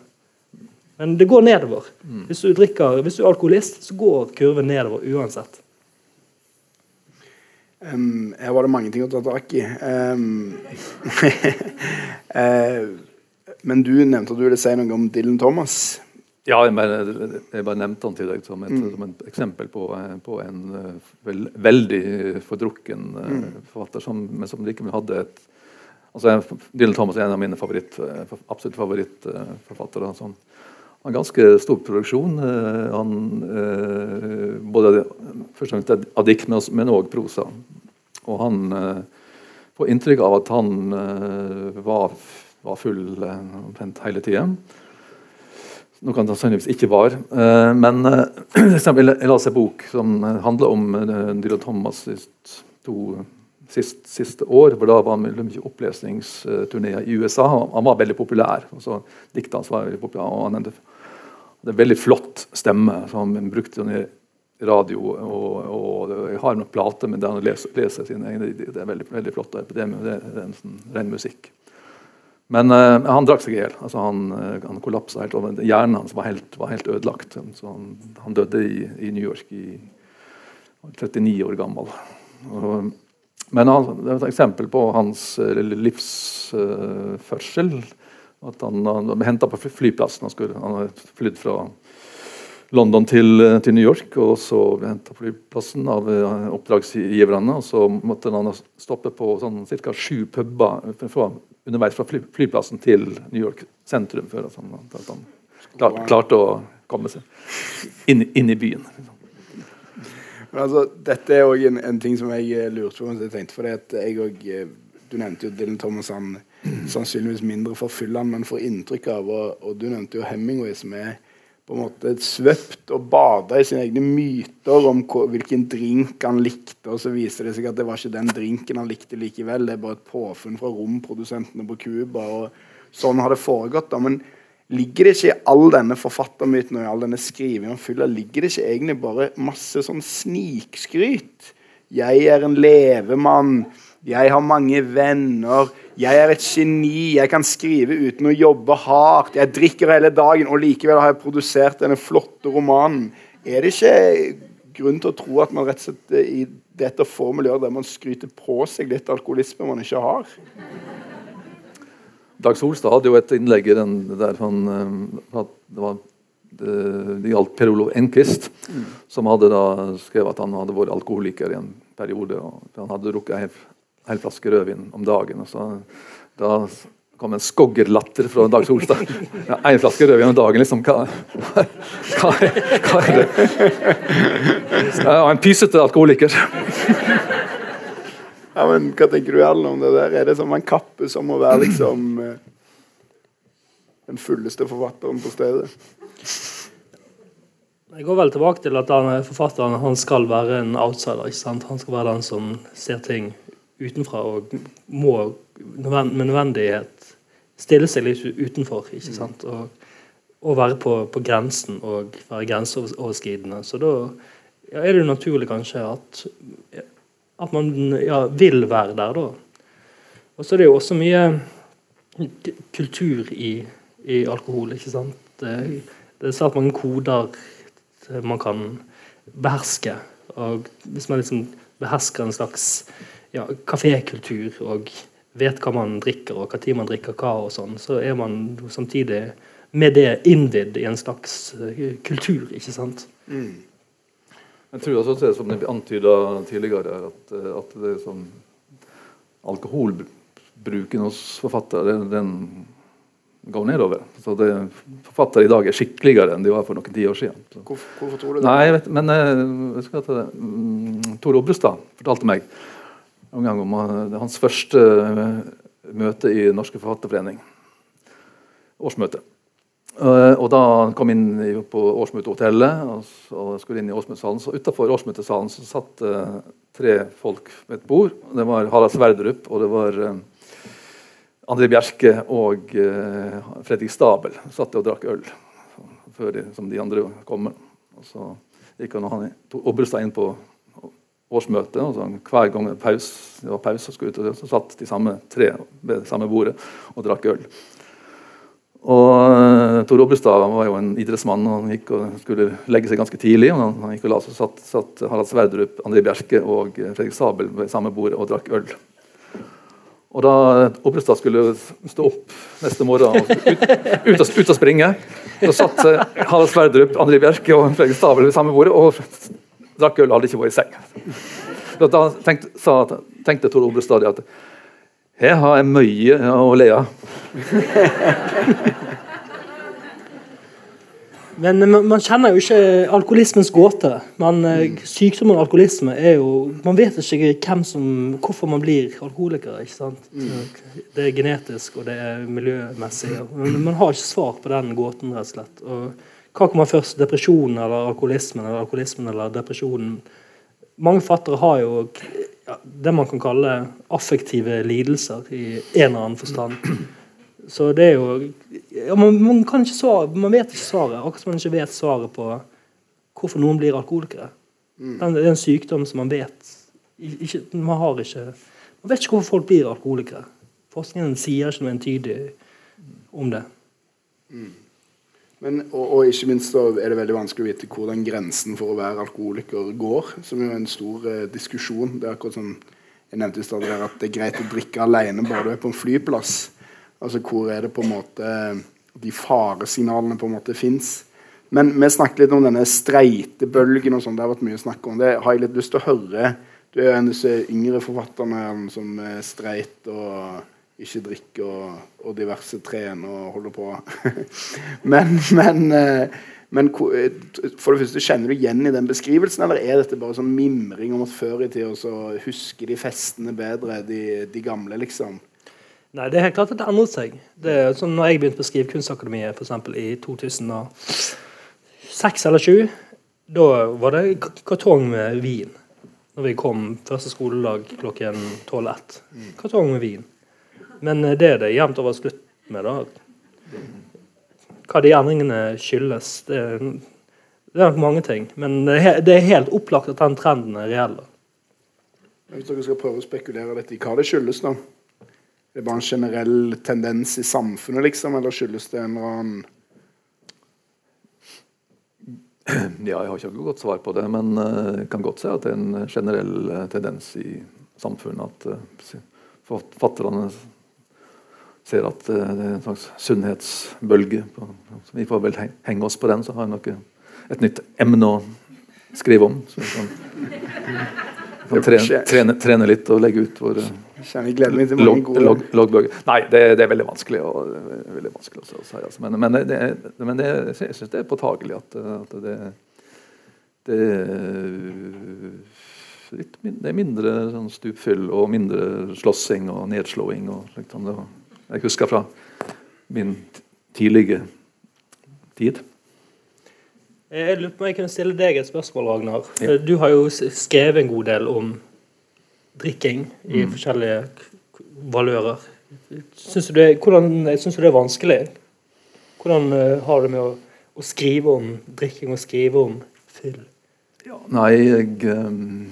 Men det går nedover. Hvis du, drikker, hvis du er alkoholist, så går kurven nedover uansett. Um, her var det mange ting å ta tak i. Um, uh, men du nevnte at du ville si noe om Dylan Thomas. Ja, jeg bare, jeg bare nevnte han til deg som et, som et eksempel på, eh, på en eh, vel, veldig fordrukken mm. forfatter som, men som likevel hadde et altså Dylan Thomas er en av mine favoritt, eh, absolutt favorittforfattere. Sånn. Har ganske stor produksjon. eh, Han, eh, både først og fremst av men òg prosa. Og han eh, får inntrykk av at han var, var full omtrent hele tida. Noe han sannsynligvis ikke var. Men eksempel, jeg las en bok som handler om Dylan Thomas to sist, siste år. for Da var han mye opplesningsturneer i USA. Han, var veldig populær. og så Diktet hans var veldig populær. og han hadde er en veldig flott stemme. som Han brukte den i radio. Og, og jeg har noen plater med det han leser, leser sine egne det er veldig, veldig flott. Det det er en sånn ren musikk. Men uh, han drakk seg i hjel. Altså, han, eh, han kollapsa helt. og Hjernen hans var helt, var helt ødelagt. Så han, han døde i, i New York i 39 år gammel. Og, men han, det er et eksempel på hans livsførsel. livsførsel. At han, ble henta på flyplassen. Han, skulle, han hadde flydd fra London til, til New York, og så ble henta på flyplassen av eh, oppdragsgiverne. og Så måtte han stoppe på sånn ca. sju puber fra, underveis fra fly, flyplassen til New York sentrum før at han, at han klart, klarte å komme seg inn, inn i byen. Altså, dette er òg en, en ting som jeg eh, lurte på. Jeg tenkte for at jeg og, eh, Du nevnte jo Dylan Thomas, han sannsynligvis mindre forfyllende, men får inntrykk av og, og du nevnte jo Hemingway, som er på en måte svøpt og bada i sine egne myter om hva, hvilken drink han likte, og så viser det seg at det var ikke den drinken han likte likevel. Det er bare et påfunn fra romprodusentene på Cuba. Sånn har det foregått. da, men Ligger det ikke i all denne forfattermyten og i all denne skrivingen om fylla, ligger det ikke egentlig bare masse sånn snikskryt? Jeg er en levemann. Jeg har mange venner. Jeg er et geni. Jeg kan skrive uten å jobbe hardt. Jeg drikker hele dagen, og likevel har jeg produsert denne flotte romanen. Er det ikke grunn til å tro at man rett og slett eh, i dette får miljøer der man skryter på seg litt alkoholisme man ikke har? Dag Solstad hadde jo et innlegg der han eh, at det, var, det, det gjaldt Per Olof Enquist, som hadde da skrevet at han hadde vært alkoholiker i en periode. og Han hadde drukket en hel, flaske rødvin om dagen. og så Da kom en skoggerlatter fra Dag Solstad. Ja, en flaske rødvin om dagen, liksom. Hva, hva, hva er det? Ja, en pysete alkoholiker. Ja, men Hva tenker du Erlend, om det der? Er det som en kappe som må være liksom eh, den fulleste forfatteren på stedet? Jeg går vel tilbake til at han, forfatteren han skal være en outsider. ikke sant? Han skal være den som ser ting utenfra og må med nødvendighet stille seg litt utenfor. ikke sant? Og, og være på, på grensen og være grenseoverskridende. Så da ja, er det jo naturlig kanskje at, at man ja, vil være der, da. Og så er det jo også mye kultur i, i alkohol. ikke sant? Det, det er svært mange koder man kan beherske. Og hvis man liksom behersker en slags ja, kafékultur og vet hva man drikker og hva tid man drikker hva, og sånn, så er man samtidig med det innvidd i en slags eh, kultur, ikke sant? Jeg tror også det som det antyda tidligere, at, eh, at det er sånn alkoholbruken hos forfattere den, den går nedover. Så det, Forfattere i dag er skikkeligere enn de var for noen tiår siden. Så. Hvorfor, hvorfor tror du det? Nei, jeg vet, men jeg, jeg skal ta det. Mm, Tor Obrestad fortalte meg en gang om eh, hans første eh, møte i Norske Forfatterforening. Årsmøte. Eh, og da han kom inn på årsmøtehotellet og, skulle inn i årsmøtesalen, så utafor årsmøtesalen så satt tre folk ved et bord. Det var Harald Sverdrup, og det var André Bjerke og Fredrik Stabel. Satt og drakk øl før de, som de andre kom. Og så gikk han og han tok Obrestad inn på årsmøtet. og sånn Hver gang det paus, det var pause, ut, så satt de samme tre ved det samme bordet og drakk øl. Og uh, Tor Obrestad var jo en idrettsmann og han gikk og skulle legge seg ganske tidlig. og Han, gikk og la seg, satt, satt Harald Sverdrup, André Bjerke og eh, Fredrik Sabel ved samme bordet og drakk øl. Og da Obrestad skulle stå opp neste morgen og ut, ut, ut og springe, så satt eh, Harald Sverdrup, André Bjerke og Fredrik Stabel ved samme bordet og drakk øl hadde ikke vært i seng. Så da tenkte, sa, tenkte Tor Obrestad stadig at her har jeg mye å le av. Men eh, man, kjenner jo ikke alkoholismens gåte. Men eh, sykdommen alkoholisme er jo Man vet ikke som, hvorfor man blir alkoholiker. ikke sant? Det er genetisk, og det er miljømessig. Men man har ikke svar på den gåten, rett og slett. Og hva kommer først? Depresjonen eller alkoholismen? Eller alkoholismen eller depresjonen? Mange fattere har jo ja, det man kan kalle affektive lidelser i en eller annen forstand. Så det er jo ja, man, man, kan ikke svare, man vet ikke svaret, akkurat som man ikke vet svaret på hvorfor noen blir alkoholikere. Den, det er en sykdom som man vet ikke, man, har ikke, man vet ikke hvorfor folk blir alkoholikere. Forskningen sier ikke noe entydig om det. Men, og, og ikke minst så er det veldig vanskelig å vite hvor den grensen for å være alkoholiker går. Som jo er en stor eh, diskusjon. Det er akkurat som jeg nevnte i stad, at det er greit å drikke alene bare du er på en flyplass. Altså hvor er det på en måte de faresignalene på en måte fins. Men vi snakket litt om denne streitebølgen og sånn. Det har vært mye snakk om det. Har jeg litt lyst til å høre Du er en av disse yngre forfatterne som er streit og ikke drikke og, og diverse trene og holde på. men, men, eh, men eh, for det første, kjenner du igjen i den beskrivelsen, eller er dette bare sånn mimring om at før i tida så husker de festene bedre, de, de gamle, liksom? Nei, det er helt klart at det endret seg. Det er sånn når jeg begynte på Skrivekunstakademiet eksempel, i 2006 eller 2007, da var det kartong med vin. Når vi kom første skoledag klokken 12-1. Kartong med vin. Men eh, det er det jevnt over slutt med, da. Hva de endringene skyldes, det er, det er nok mange ting. Men det er, helt opplagt at den trenden er reell. Hvis dere skal prøve å spekulere litt i hva det skyldes, da? Det Er bare en generell tendens i samfunnet, liksom, eller skyldes det en eller annen Ja, jeg har ikke noe godt svar på det, men eh, jeg kan godt si at det er en generell eh, tendens i samfunnet at forfatterne ser at eh, det er en slags sunnhetsbølge. Vi får vel henge oss på den, så har vi noe, et nytt emne å skrive om. Så vi kan, kan trene, trene, trene litt og legge ut våre loggbølge loggbøker. Nei, det, det er veldig vanskelig og, veldig vanskelig å si. Altså. Men, men, det, men det, jeg syns det er påtagelig at, at det, det, litt, det er mindre sånn stupfyll og mindre slåssing og nedslåing. Og slikt. som det var. Jeg husker fra min tidlige tid. Jeg lurer på om jeg kunne stille deg et spørsmål, Ragnar. Du har jo skrevet en god del om drikking i forskjellige valører. Syns du, det- hvordan- syns du det er vanskelig? Hvordan eh, har du det med å, å skrive om drikking og skrive om fyll? Ja, nei, jeg um,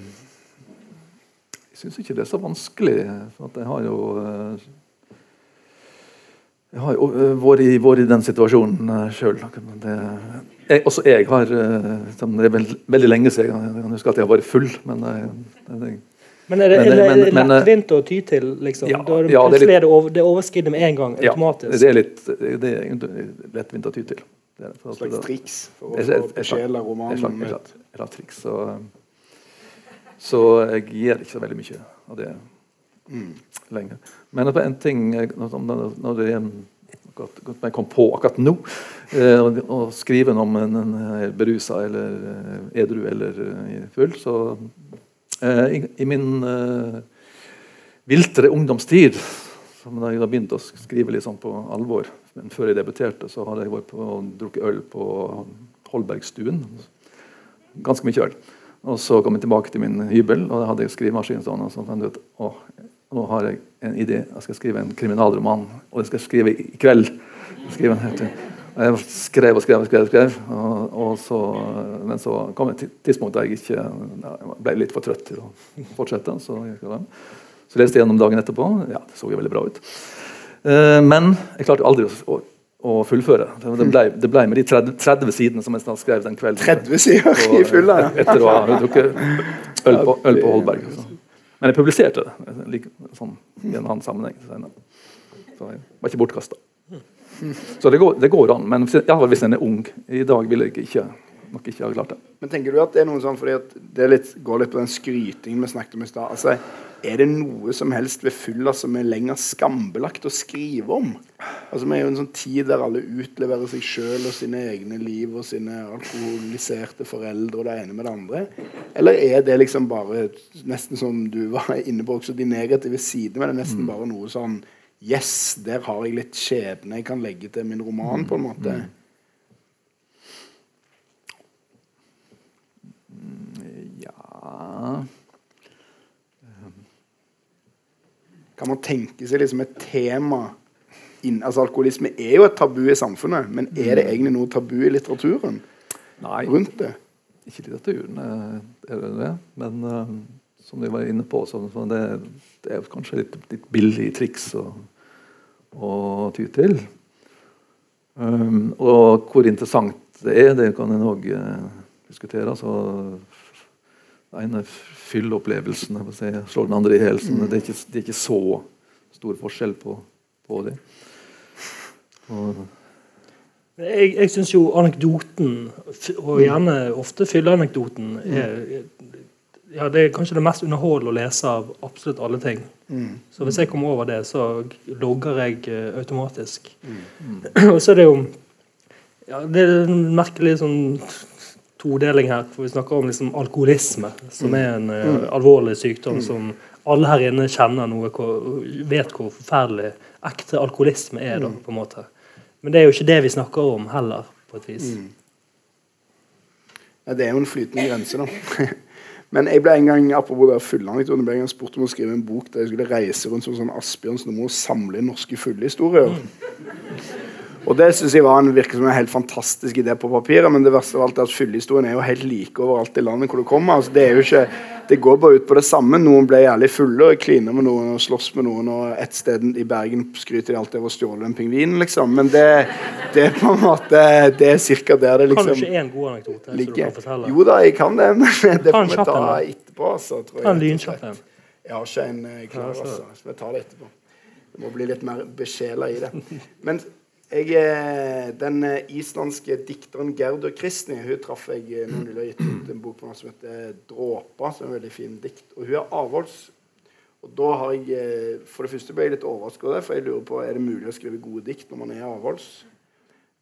syns ikke det er så vanskelig. For jeg har jo eh, Jeg har jo eh, vært i, vært i den situasjonen uh, sjøl. Også jeg har eh, Det er veldig lenge siden jeg, kan huske at jeg har vært full, men jeg, Men er det, Men- er det, men- er det men, eh, lettvint å ty til, liksom? Ja, da er det, ja, det er litt- er det, over, det overskrider med en gang, automatisk. Ja, det er litt det er lettvint å ty til. Det er for slags triks for å et romanen. et slags- triks. Så, så jeg gir ikke så veldig mye av det lenger. Men det var en ting når, det jeg kom på akkurat nå eh, å- Å skrive om en, en er berusa eller eh, edru eller eh, full, så eh, i, I min eh, viltre ungdomstid, da jeg begynte å skrive litt sånn på alvor Men før jeg debuterte, så hadde jeg vært på og drukket øl på Holbergstuen. Ganske mye øl. Og så kom jeg tilbake til min hybel, og da hadde jeg skrivemaskin sånn. Og så fant jeg ut å, nå har jeg en idé. Jeg skal skrive en kriminalroman. Og det skal jeg skrive i kveld. Skrive og jeg skrev og skrev og skrev. Skrev og, og så, men så kom et tidspunkt der jeg ikke jeg ble litt for trøtt til å fortsette. Så, jeg, så leste jeg gjennom dagen etterpå. Ja, det så jo veldig bra ut. Eh, men jeg klarte aldri å, å fullføre. Det, ble, det ble med de 30, 30 sidene som jeg skrev den kvelden. 30 sider i fulla. ja. Etter å ha drukket øl på, øl på Holberg. Så. Men jeg publiserte det like, sånn, i en annen sammenheng. Så jeg var ikke bortkasta. Så det går, det går an. Men hvis, hvis en er ung I dag vil jeg ikke, nok ikke ha klart det. Men tenker du at det er noe sånn fordi at det litt, går litt på den skrytingen vi snakket om i stad? Altså, er det noe som helst ved fylla som er lenger skambelagt å skrive om? Altså, Vi er jo en sånn tid der alle utleverer seg sjøl og sine egne liv og sine alkoholiserte foreldre og det ene med det andre. Eller er det liksom bare nesten som du var inne på, også de negative sidene, men det nesten bare noe sånn Yes, der har jeg litt skjebne jeg kan legge til min roman, på en måte. Ja Kan man tenke seg liksom et tema inn, altså Alkoholisme er jo et tabu i samfunnet, men er det egentlig noe tabu i litteraturen Nei, rundt det? ikke litteraturen eh, er det det. Men uh, som vi var inne på, så, så det, det er kanskje litt, litt billig triks å, å ty til. Um, og hvor interessant det er, det kan en òg uh, diskutere. Altså, ene fylleopplevelsen si, slår den andre i hjel. Det, er ikke- det er ikke så stor forskjell på, på det. Og, Jeg, jeg syns jo anekdoten, og gjerne ofte fylleanekdoten, er ja, det er kanskje det mest underholdende å lese av absolutt alle ting. Så hvis jeg kommer over det, så logger jeg uh, automatisk. og så er det jo ja, Det er en merkelig sånn todeling her. For vi snakker om liksom alkoholisme, som er en uh, alvorlig sykdom som alle her inne kjenner noe vet hvor forferdelig ekte alkoholisme er. da, på en måte. Men det er jo ikke det vi snakker om heller, på et vis. Ja, det er jo en flytende grense, da. Men jeg ble en gang apropos det fylleanekdoten, ble en gang spurt om å skrive en bok der jeg skulle reise rundt som sånn Asbjørnsen og samle norske fyllehistorier. Og det synes jeg var en, virker som en helt fantastisk idé på papiret, men det verste av alt er at fyllehistorien er jo helt like overalt i landet hvor du kommer. Altså, det, er jo ikke, det går bare ut på det samme. Noen ble jævlig fulle og kliner med noen og slåss med noen, og et sted i Bergen skryter de alltid av å stjåle en pingvin, liksom. Men det, det er på en måte Det er cirka der det Kan du liksom ikke en god anekdote som du kan fortelle? Jo da, jeg kan det, men det får vi ta etterpå. Altså, tror jeg, og lynkjapp en. Jeg har ikke en klar, altså. Vi tar det etterpå. Det må bli litt mer besjela i det. Men jeg, eh, den eh, islandske dikteren Gerdur Kristni hun traff jeg når hun gitt ut en bok på noe som heter 'Dråpa', som er en veldig fin dikt. Og hun er avholds. Og da har jeg eh, For det første ble jeg litt overrasket over det, for jeg lurer på er det mulig å skrive gode dikt når man er avholds.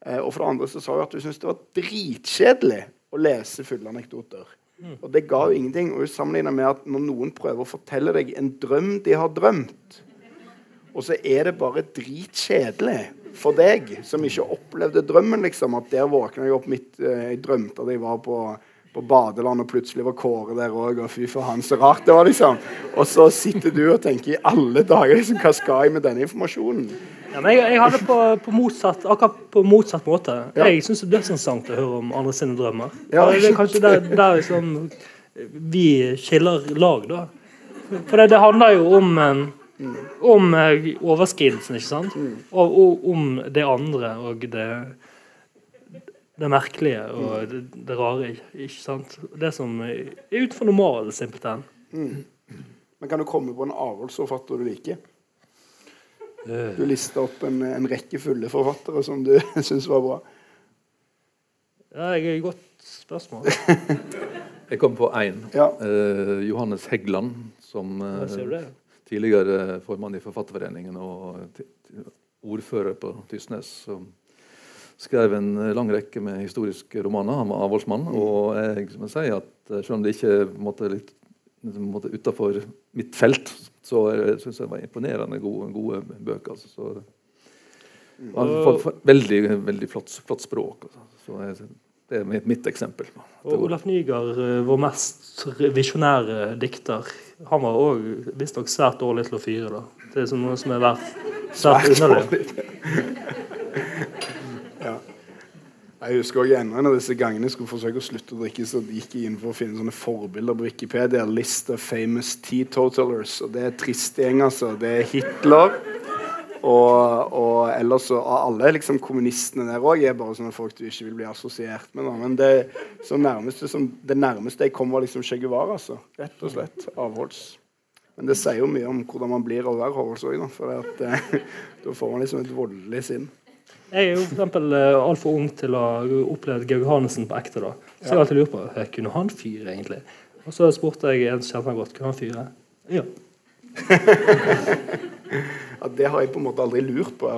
Eh, og for det andre så sa hun at hun syntes det var dritkjedelig å lese fulle anekdoter. Og det ga jo ingenting. Og hun sammenligna med at når noen prøver å fortelle deg en drøm de har drømt, og så er det bare dritkjedelig for deg som ikke opplevde drømmen, liksom. At der våkna jeg opp midt eh, Jeg drømte at jeg var på, på badeland, og plutselig var Kåre der òg, og fy faen, så rart det var, liksom. Og så sitter du og tenker i alle dager, liksom, hva skal jeg med denne informasjonen? Ja, men jeg, jeg det på, på motsatt, akkurat på motsatt måte. Ja. Jeg syns det er dødsinteressant å høre om andre sine drømmer. Ja. Det er kanskje der, der liksom vi skiller lag, da. For det, det handler jo om eh, om eh, overskridelsen, ikke sant? Og, og om det andre og det det merkelige og det, det rare, ikke sant? Det som er utenfor normalen, simpelthen. Men kan du komme på en avholdsforfatter du liker? Eh, Du lista opp en, en rekke fulle forfattere som du syns var bra. Ja, jeg har godt spørsmål. Jeg kom på én. Ja. Eh, Johannes Heggeland, som Hva tidligere formann i Forfatterforeningen og ordfører på Tysnes. Som skrev en lang rekke med historiske romaner. Han var avholdsmann. Og jeg må si at eh, selv om det ikke måtte litt måtte utenfor mitt felt, så syns jeg det var imponerende gode, gode bøker. Altså. Så, for, fått veldig, veldig flott, flott språk. Altså. Så jeg, det er mitt, eksempel. Og Olaf Nygaard, eh, vår mest visjonære dikter, han var òg visstnok svært dårlig til å fyre. da. Det er sånn noe som er verdt svært underlig. Ja. Jeg husker også en av disse gangene jeg skulle forsøke å slutte å drikke, så gikk jeg inn for å finne sånne forbilder på Wikipedia. List of famous teetotalers. Og det er trist gjeng, altså. Det er Hitler. Og, og ellers så av alle liksom kommunistene der òg er bare sånne folk du ikke vil bli assosiert med. Da. Men det, så nærmeste, som, det nærmeste jeg kom, var liksom Che Guevara, altså. Rett og slett. Avholds. Men det sier jo mye om hvordan man blir å være avholds òg, da. For at, eh, da får man liksom et voldelig sinn. Jeg er jo for eh, altfor ung til å ha opplevd Georg Hansen på ekte. da. Så jeg har alltid lurt på eh, kunne han fyre, egentlig. Og så spurte jeg en som kjente han godt, kunne han fyre. Ja. Ja, det har jeg på en måte aldri lurt på,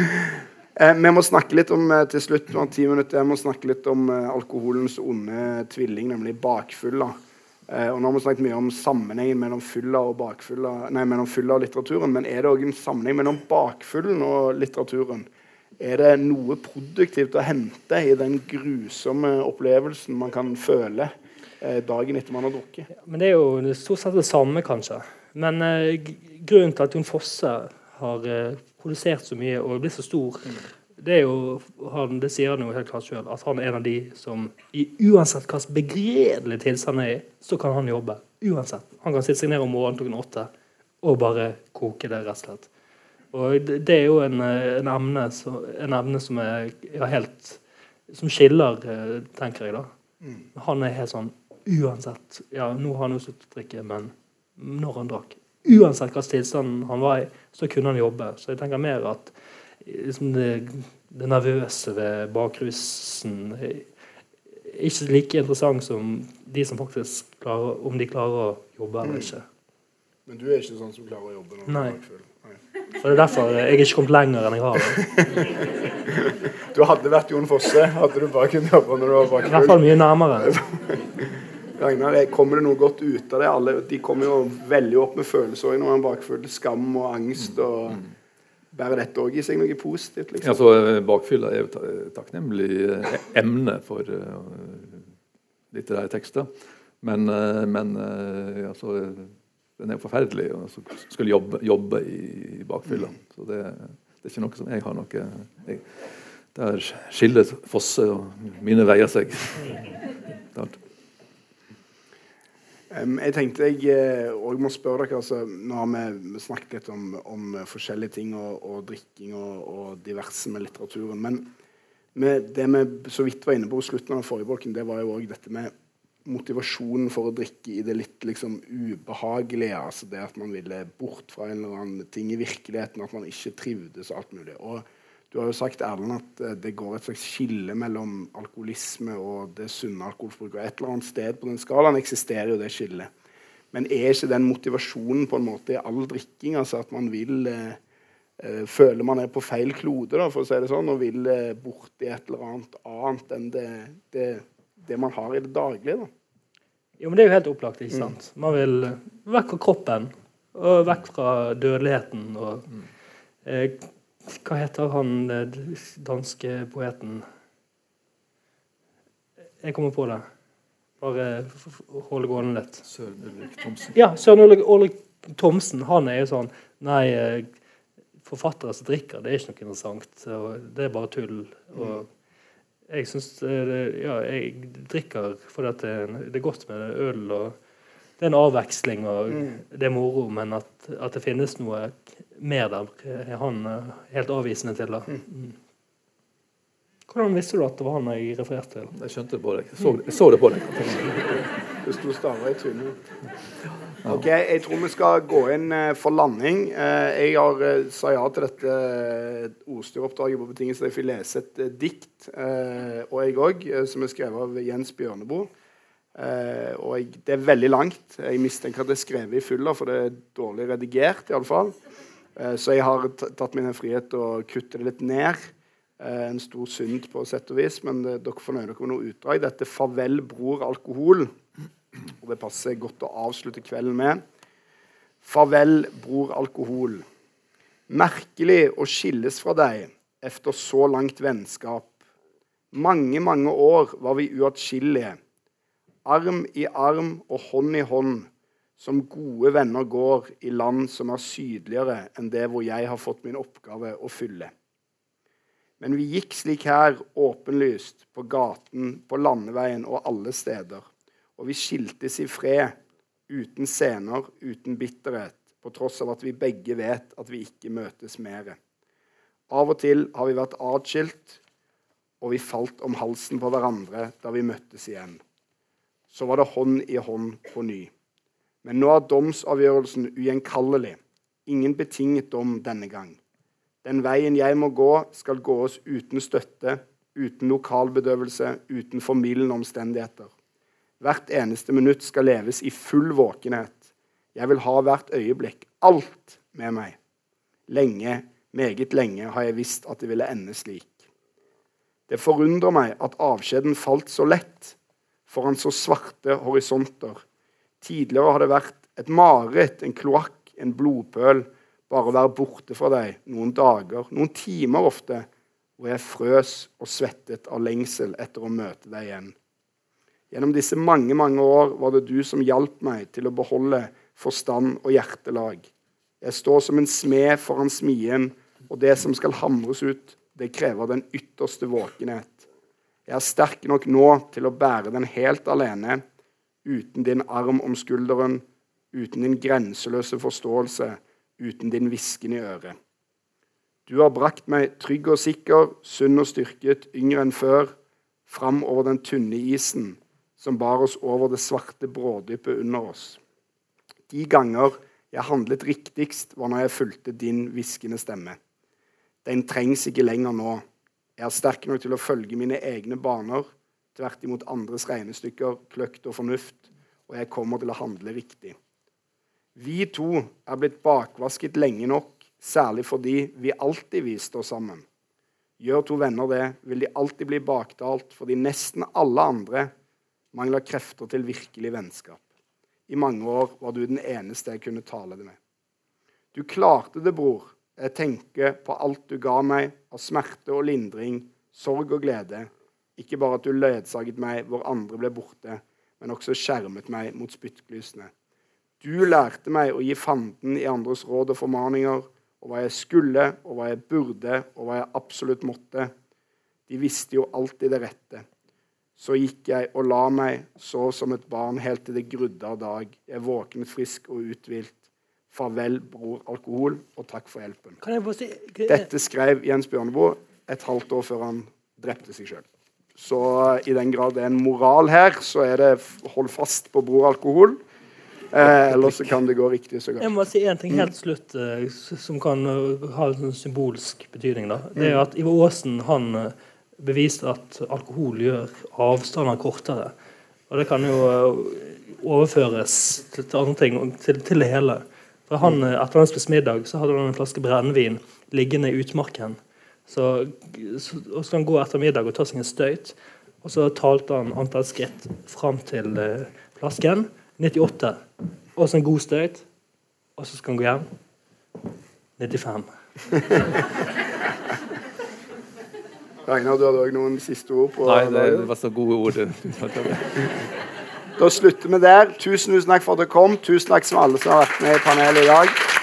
eh, vi må snakke litt om eh, til slutt, vi har ti minutter, jeg må snakke litt om eh, alkoholens onde tvilling, nemlig bakfylla. Og nå har vi snakket mye om sammenhengen mellom fylla og bakfylla, nei, mellom fylla og litteraturen. Men er det òg en sammenheng mellom bakfyllen og litteraturen? Er det noe produktivt å hente i den grusomme opplevelsen man kan føle dagen etter man har drukket? Men det er jo stort sett det samme, kanskje. Men eh, grunnen til at Jon Fosse har eh, produsert så mye og blitt så stor, det er jo han, det sier han jo helt klart sjøl, at han er en av de som i uansett slags begredelig tilstand han er i, så kan han jobbe. Uansett. Han kan sitte seg ned om morgenen klokken åtte og bare koke det, rett og slett. Og det, er jo en, eh, en, emne, som, en emne som er ja, helt Som skiller, tenker jeg, da. Han er helt sånn Uansett. Ja, nå har han jo sluttet å drikke, men når han drakk Uansett hvilken tilstand han var i, så kunne han jobbe. Så jeg tenker mer at liksom det, det nervøse ved bakrusen er ikke like interessant som de som faktisk klarer, om de klarer å jobbe eller ikke. Men du er ikke sånn som klarer å jobbe når Nei. bakfull? Nei. for Det er derfor jeg er ikke kommet lenger enn jeg har. Du hadde vært Jon Fosse, hadde du bare kunnet jobbe når du var I hvert fall mye nærmere. Ragnar, kommer det noe godt ut av det? Alle, de kommer jo veldig opp med følelser når man bakfull. Skam og angst. og Bærer dette òg i seg noe positivt? liksom? Altså, eh, bakfylla er jo ta- takknemlig eh, emne for eh, litterære tekster. Men, eh, men eh, altså, den er jo forferdelig å altså, skulle jobbe, jobbe i, bakfylla. Så det, det er ikke noe som jeg har noe jeg, Der skiller Fosse og mine veier seg. Klart. Jeg tenkte jeg òg må spørre dere altså, Nå har vi, snakket litt om, om forskjellige ting og, og drikking og, og diverse med litteraturen. Men med det vi så vidt var inne på på slutten av forrige bolken, det var jo òg dette med motivasjonen for å drikke i det litt liksom ubehagelige. altså Det at man ville bort fra en eller annen ting i virkeligheten, at man ikke trivdes og alt mulig. Og du har jo sagt Erlend, at eh, det går et slags skille mellom alkoholisme og det sunne alkoholforbruket. Og et eller annet sted på den skalaen eksisterer jo det skillet. Men er ikke den motivasjonen på en måte i all drikking? altså At man vil eh, eh, føler man er på feil klode, da, for å si det sånn, og vil eh, bort i et eller annet annet enn det, det, det man har i det daglige. da. Jo, men Det er jo helt opplagt. ikke sant? Man vil vekk fra kroppen og vekk fra dødeligheten. og eh, Hva heter han eh, danske poeten? Jeg kommer på det. Bare hold det gående litt. Søren Ulrik Thomsen. Ja, Søren Ulrik Thomsen han er jo sånn Nei, eh, forfattere som drikker, det er ikke noe interessant. Det er bare tull. og jeg syns Ja, jeg drikker fordi at det, det er godt med øl. og Det er en avveksling, og det er moro. Men at, at det finnes noe mer der, er han eh, helt avvisende til. det. Mm. Hvordan visste du at det var han jeg refererte til? Jeg skjønte det på deg. Jeg så, jeg så det på deg. Det sto staver i trynet. Ok, Jeg tror vi skal gå inn eh, for landing. Eh, jeg har sa ja til dette ordstyreoppdraget på betingelse at jeg fikk lese et dikt, eh, og jeg òg, som er skrevet av Jens Bjørneboe. Eh, og jeg, det er veldig langt. Jeg mistenker at det er skrevet i fylla, for det er dårlig redigert. I alle fall. Eh, så jeg har tatt meg den frihet å kutte det litt ned. Eh, en stor synd på sett og vis, men det, dere fornøyer dere med noe utdrag. Dette 'Farvel, bror alkohol'. Og det passer godt å avslutte kvelden med. Farvel, bror alkohol. Merkelig å skilles fra deg efter så langt vennskap. Mange, mange år var vi uatskillelige. Arm i arm og hånd i hånd, som gode venner går i land som er sydligere enn det hvor jeg har fått min oppgave å fylle. Men vi gikk slik her, åpenlyst, på gaten, på landeveien og alle steder. Og vi skiltes i fred, uten scener, uten bitterhet, på tross av at vi begge vet at vi ikke møtes mere. Av og til har vi vært atskilt, og vi falt om halsen på hverandre da vi møttes igjen. Så var det hånd i hånd på ny. Men nå er domsavgjørelsen ugjenkallelig. Ingen betinget dom denne gang. Den veien jeg må gå, skal gås uten støtte, uten lokalbedøvelse, uten formildende omstendigheter. Hvert eneste minutt skal leves i full våkenhet. Jeg vil ha hvert øyeblikk, alt med meg. Lenge, meget lenge, har jeg visst at det ville ende slik. Det forundrer meg at avskjeden falt så lett foran så svarte horisonter. Tidligere har det vært et mareritt, en kloakk, en blodpøl, bare å være borte fra deg noen dager, noen timer ofte, hvor jeg frøs og svettet av lengsel etter å møte deg igjen. Gjennom disse mange, mange år var det du som hjalp meg til å beholde forstand og hjertelag. Jeg står som en smed foran smien, og det som skal hamres ut, det krever den ytterste våkenhet. Jeg er sterk nok nå til å bære den helt alene, uten din arm om skulderen, uten din grenseløse forståelse, uten din hvisken i øret. Du har brakt meg trygg og sikker, sunn og styrket, yngre enn før, fram over den tynne isen som bar oss over det svarte brådypet under oss. De ganger jeg handlet riktigst, var når jeg fulgte din hviskende stemme. Den trengs ikke lenger nå. Jeg er sterk nok til å følge mine egne baner, tvert imot andres regnestykker, kløkt og fornuft, og jeg kommer til å handle riktig. Vi to er blitt bakvasket lenge nok, særlig fordi vi alltid vil stå sammen. Gjør to venner det, vil de alltid bli baktalt, fordi nesten alle andre mangler krefter til virkelig vennskap. I mange år var du den eneste jeg kunne tale det med. Du klarte det, bror. Jeg tenker på alt du ga meg av smerte og lindring, sorg og glede. Ikke bare at du ledsaget meg hvor andre ble borte, men også skjermet meg mot spyttglysene. Du lærte meg å gi fanden i andres råd og formaninger, og hva jeg skulle, og hva jeg burde, og hva jeg absolutt måtte. De visste jo alltid det rette. Så gikk jeg og la meg, sov som et barn helt til det grudde av dag. Jeg våknet frisk og uthvilt. Farvel, bror alkohol, og takk for hjelpen. Kan jeg få si Dette skrev Jens Bjørneboe et halvt år før han drepte seg sjøl. Så i den grad det er en moral her, så er det hold fast på bror alkohol. Eh, eller så kan det gå riktig så godt. Jeg må si en ting helt slutt eh, som kan eh, ha en sånn symbolsk betydning. da. Det er at Ivar Aasen han eh, beviste at alkohol gjør avstander kortere. Og det kan jo eh, overføres til, til andre ting, til, til det hele. For han, eh, Etter han spiste middag, så hadde han en flaske brennevin liggende i utmarken. Så, så, og så skal han gå etter middag og ta seg en støyt. Og så talte han antall skritt fram til uh, flasken. 98. Og så en god støyt. Og så skal han gå hjem. 95. Ragnar, du hadde òg noen siste ord på Nei, det, det var så gode ord. Da slutter vi der. Tusen, tusen takk for at dere kom. Tusen takk til alle som har vært med i panelet i dag.